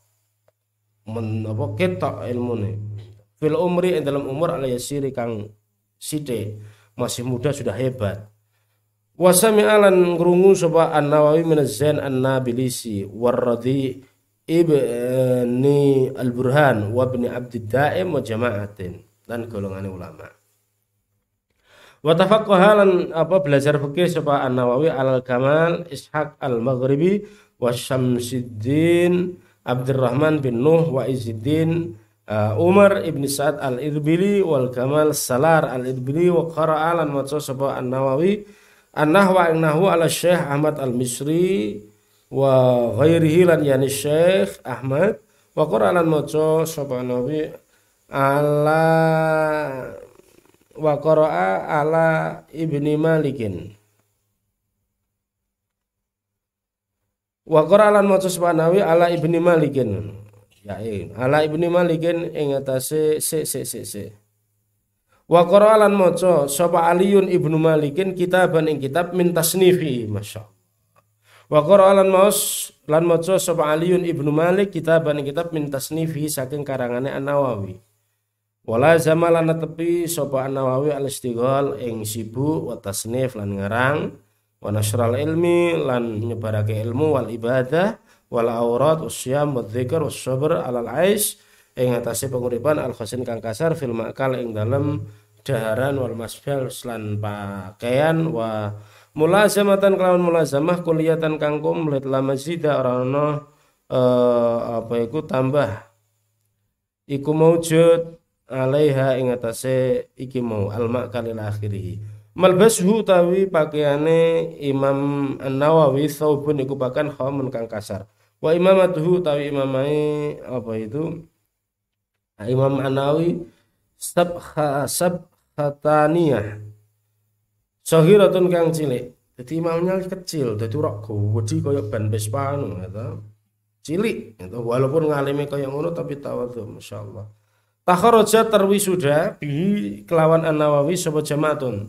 Men apa ketok ilmune. Fil umri dalam umur ala yasiri kang side masih muda sudah hebat. Wasami alan ngrungu sapa An-Nawawi min Az-Zain An-Nabilisi. Warradi ibni Al-Burhan wa ibni Abdid Daim wa jama'atin. Dan golongan ulama. Wa tafaqqahalan apa belajar fikih sapa An-Nawawi Al-Kamal Ishaq Al-Maghribi wa Syamsuddin Abdurrahman bin Nuh wa Izzuddin uh, Umar ibn Sa'ad Al-Irbili wal Kamal Salar Al-Irbili wa qara'a lan maca sapa An-Nawawi An-nahwa nahwu ala Syekh Ahmad Al-Misri wa ghairihi lan yani Syekh Ahmad wa Qur'anan maca sapa nabi ala wa qara'a ala Ibni Malikin. Wa Qur'anan maca sapa nabi ala Ibni Malikin. Ya ala Ibni Malikin ing atase se se se se Wa qara'alan maca sapa Aliun Ibnu Malikin kitaban ing kitab min tasnifi masya Wa qara'alan maus lan maca sapa Aliun Ibnu Malik kitaban ing kitab min tasnifi saking karangane An-Nawawi. Wala zamalan tepi sapa An-Nawawi al-istighal ing sibuk wa tasnif lan ngarang wa nasral ilmi lan nyebarake ilmu wal ibadah wal aurat usyam wa dzikr was sabr alal ais ing atase penguripan al khasin kang kasar fil makal ing dalem daharan wal masbal lan pakaian wa mulazamatan kelawan mulazamah kuliatan kang komplit la mazida ora ono eh, apa iku tambah. Iku maujud alaiha ing atase iki mau al makalil akhirih malbashu tawi pakaiane Imam An-Nawawi saubun iku pakan khamun kang kasar. Wa imamatuhu tawi imamai apa itu? Imam Anawi sab sab khataniyah Sohiratun kang cilik. Jadi imamnya kecil jadi rok gede kaya ban Vespa anu gitu. cilik gitu. walaupun ngalimi kaya ngono tapi tawadhu masyaallah Takharaja terwisuda bi kelawan An-Nawawi sapa jamaatun.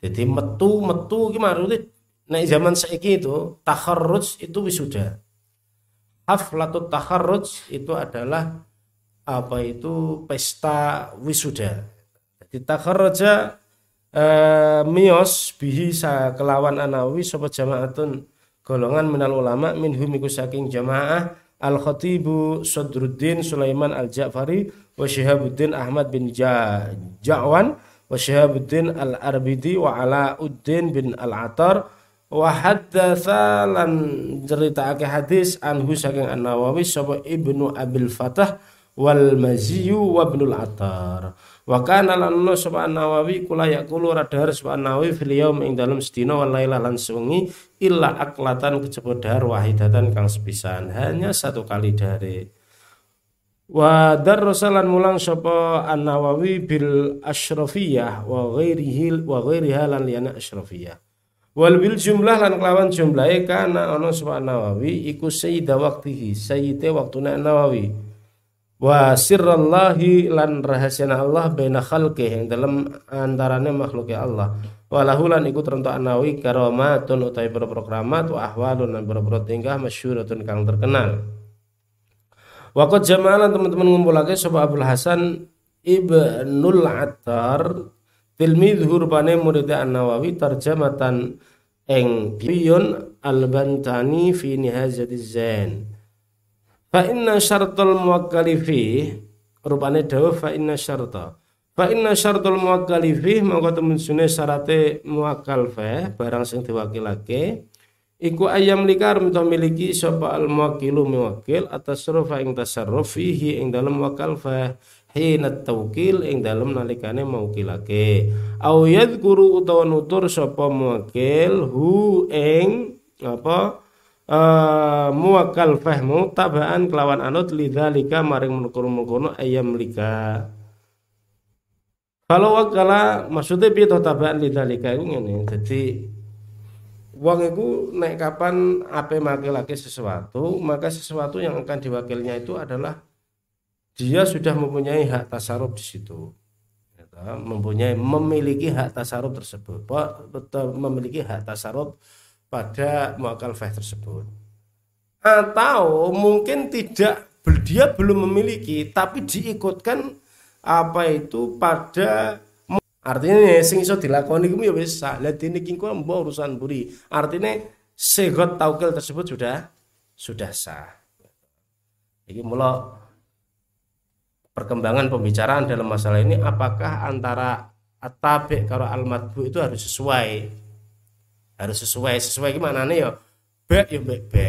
Jadi metu metu ki maksudnya nek zaman saiki itu takharruj itu wisuda. Haflatut takharruj itu adalah apa itu pesta wisuda. Jadi takharraja eh, mios bihi sa kelawan anawi sapa jamaatun golongan minal ulama minhum iku saking jamaah al khatibu Sadruddin Sulaiman al Ja'fari wa Syihabuddin Ahmad bin ja Ja'wan wa Syihabuddin al Arbidi wa Alauddin bin al Atar wa haddatsa lan ceritaake hadis anhu saking An Nawawi sapa Ibnu Abil Fatah wal maziyu wa ibnul atar. Wa kana lan sapa nawawi kula yaqulu radhar sapa nawawi fil yaum ing dalem sedina wal laila lan sewengi illa aklatan kejaba dahar wahidatan kang sepisan. Hanya satu kali dari wa darrosalan mulang sapa an nawawi bil asyrafiyah wa ghairihi wa ghairiha lan liyana asyrafiyah wal bil jumlah lan kelawan jumlahe kana ana sapa nawawi iku sayyida waqtihi sayyide waktuna nawawi wa sirrallahi lan rahasiana Allah baina khalqih yang dalam antarane makhluknya Allah. Walahu lan iku terentuk anawi karamatun utai boro keramat wa ahwalun lan boro tingkah masyhuratun kang terkenal Wakot jamalan teman-teman ngumpulake sapa Abdul Hasan Ibnul Attar tilmidhu rupane muridnya An-Nawawi tarjamatan eng biyun al-Bantani fi nihazatiz zain Fa inna syartul muwakkali fi rupane dawuh fa inna syarta. Fa inna syartul muwakkali fi mongko temen sune syarate muwakkal fa barang sing diwakilake iku ayam likar mito miliki sapa al muwakkilu muwakkil atas rufa ing tasarruf fihi ing dalem wakal fa hina tawkil ing dalem nalikane mawkilake au yadhkuru utawa nutur sapa muwakkil hu ing apa uh, muwakal fahmu tabaan kelawan anut lidzalika maring mengkono-mengkono ayam lika kalau wakala maksudnya piye tabaan lidzalika iku ngene. Dadi wong iku naik kapan ape lagi sesuatu maka sesuatu yang akan diwakilnya itu adalah dia sudah mempunyai hak tasaruf di situ. Mempunyai memiliki hak tasarruf tersebut memiliki hak tasarruf pada muakal fah tersebut. Atau mungkin tidak dia belum memiliki tapi diikutkan apa itu pada artinya sing iso dilakoni iku ya wis sak. Lha dene iki mbok urusan buri artinya segot taukil tersebut sudah sudah sah. Iki mula perkembangan pembicaraan dalam masalah ini apakah antara atabe karo al itu harus sesuai? Harus sesuai. Sesuai gimana nih ya be ya be be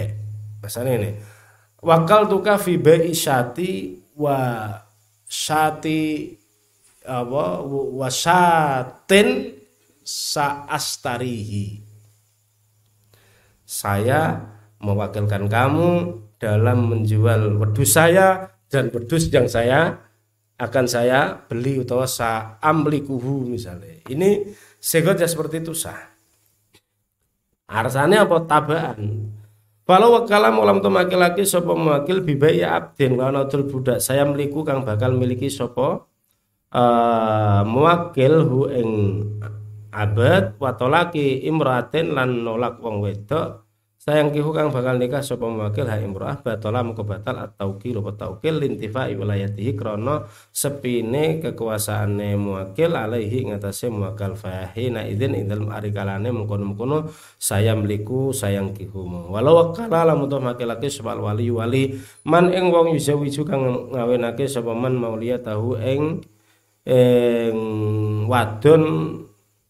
masalah ini wakal tuka fi bai syati wa syati apa wasatin saastarihi saya mewakilkan kamu dalam menjual wedus saya dan wedus yang saya akan saya beli atau sa amlikuhu misalnya. Ini segot ya seperti itu sah. Arsane apa tabaan? Kalau wakala mulam tu laki sopo mewakil bibai ya abdin lawan budak saya meliku kang bakal miliki sopo uh, mewakil hu ing abad watolaki imratin lan nolak wong wedok. Sayang kihu kang bakal nikah sapa mewakil ha imro'ah batala moko batal at-taukil apa taukil lintifa wilayatihi krana sepine kekuasaane mewakil alaihi ngatasé muwakal fahina idzin ing dalem ari kalane mengkono-mengkono saya mliku sayang kihu walau wakala lamun to makilake sebal wali wali man ing wong wiju kang ngawinake sapa man maulia tahu ing ing wadon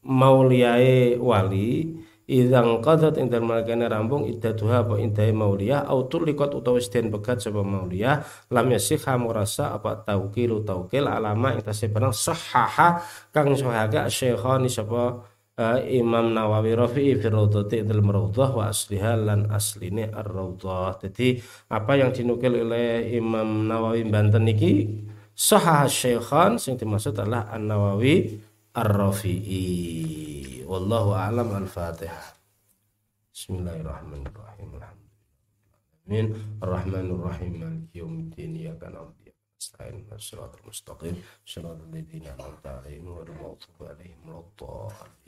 mauliae wali Idang qadat ing dalem malakane rampung iddatuha apa indahe mauliyah au tuliqat utawa den pegat sapa mauliyah lam yasihha murasa apa tauqilu tauqil alama ing tasih barang sahaha kang sahaka syekhani sapa uh, Imam Nawawi Rafi'i fi Rawdati dalam Rawdah wa asliha lan asline ar-Rawdah. Jadi apa yang dinukil oleh Imam Nawawi Banten niki sahah syekhan sing dimaksud adalah An-Nawawi Ar-Rafi'i. Wallahu a'lam al-Fatihah. Bismillahirrahmanirrahim. Amin. Ar-Rahmanir-Rahim. Maliki yaumiddin. Iyyaka na'budu wa nasta'in. Shiratal mustaqim. Shiratal ladzina an'amta 'alaihim ghairil maghdubi 'alaihim waladdallin.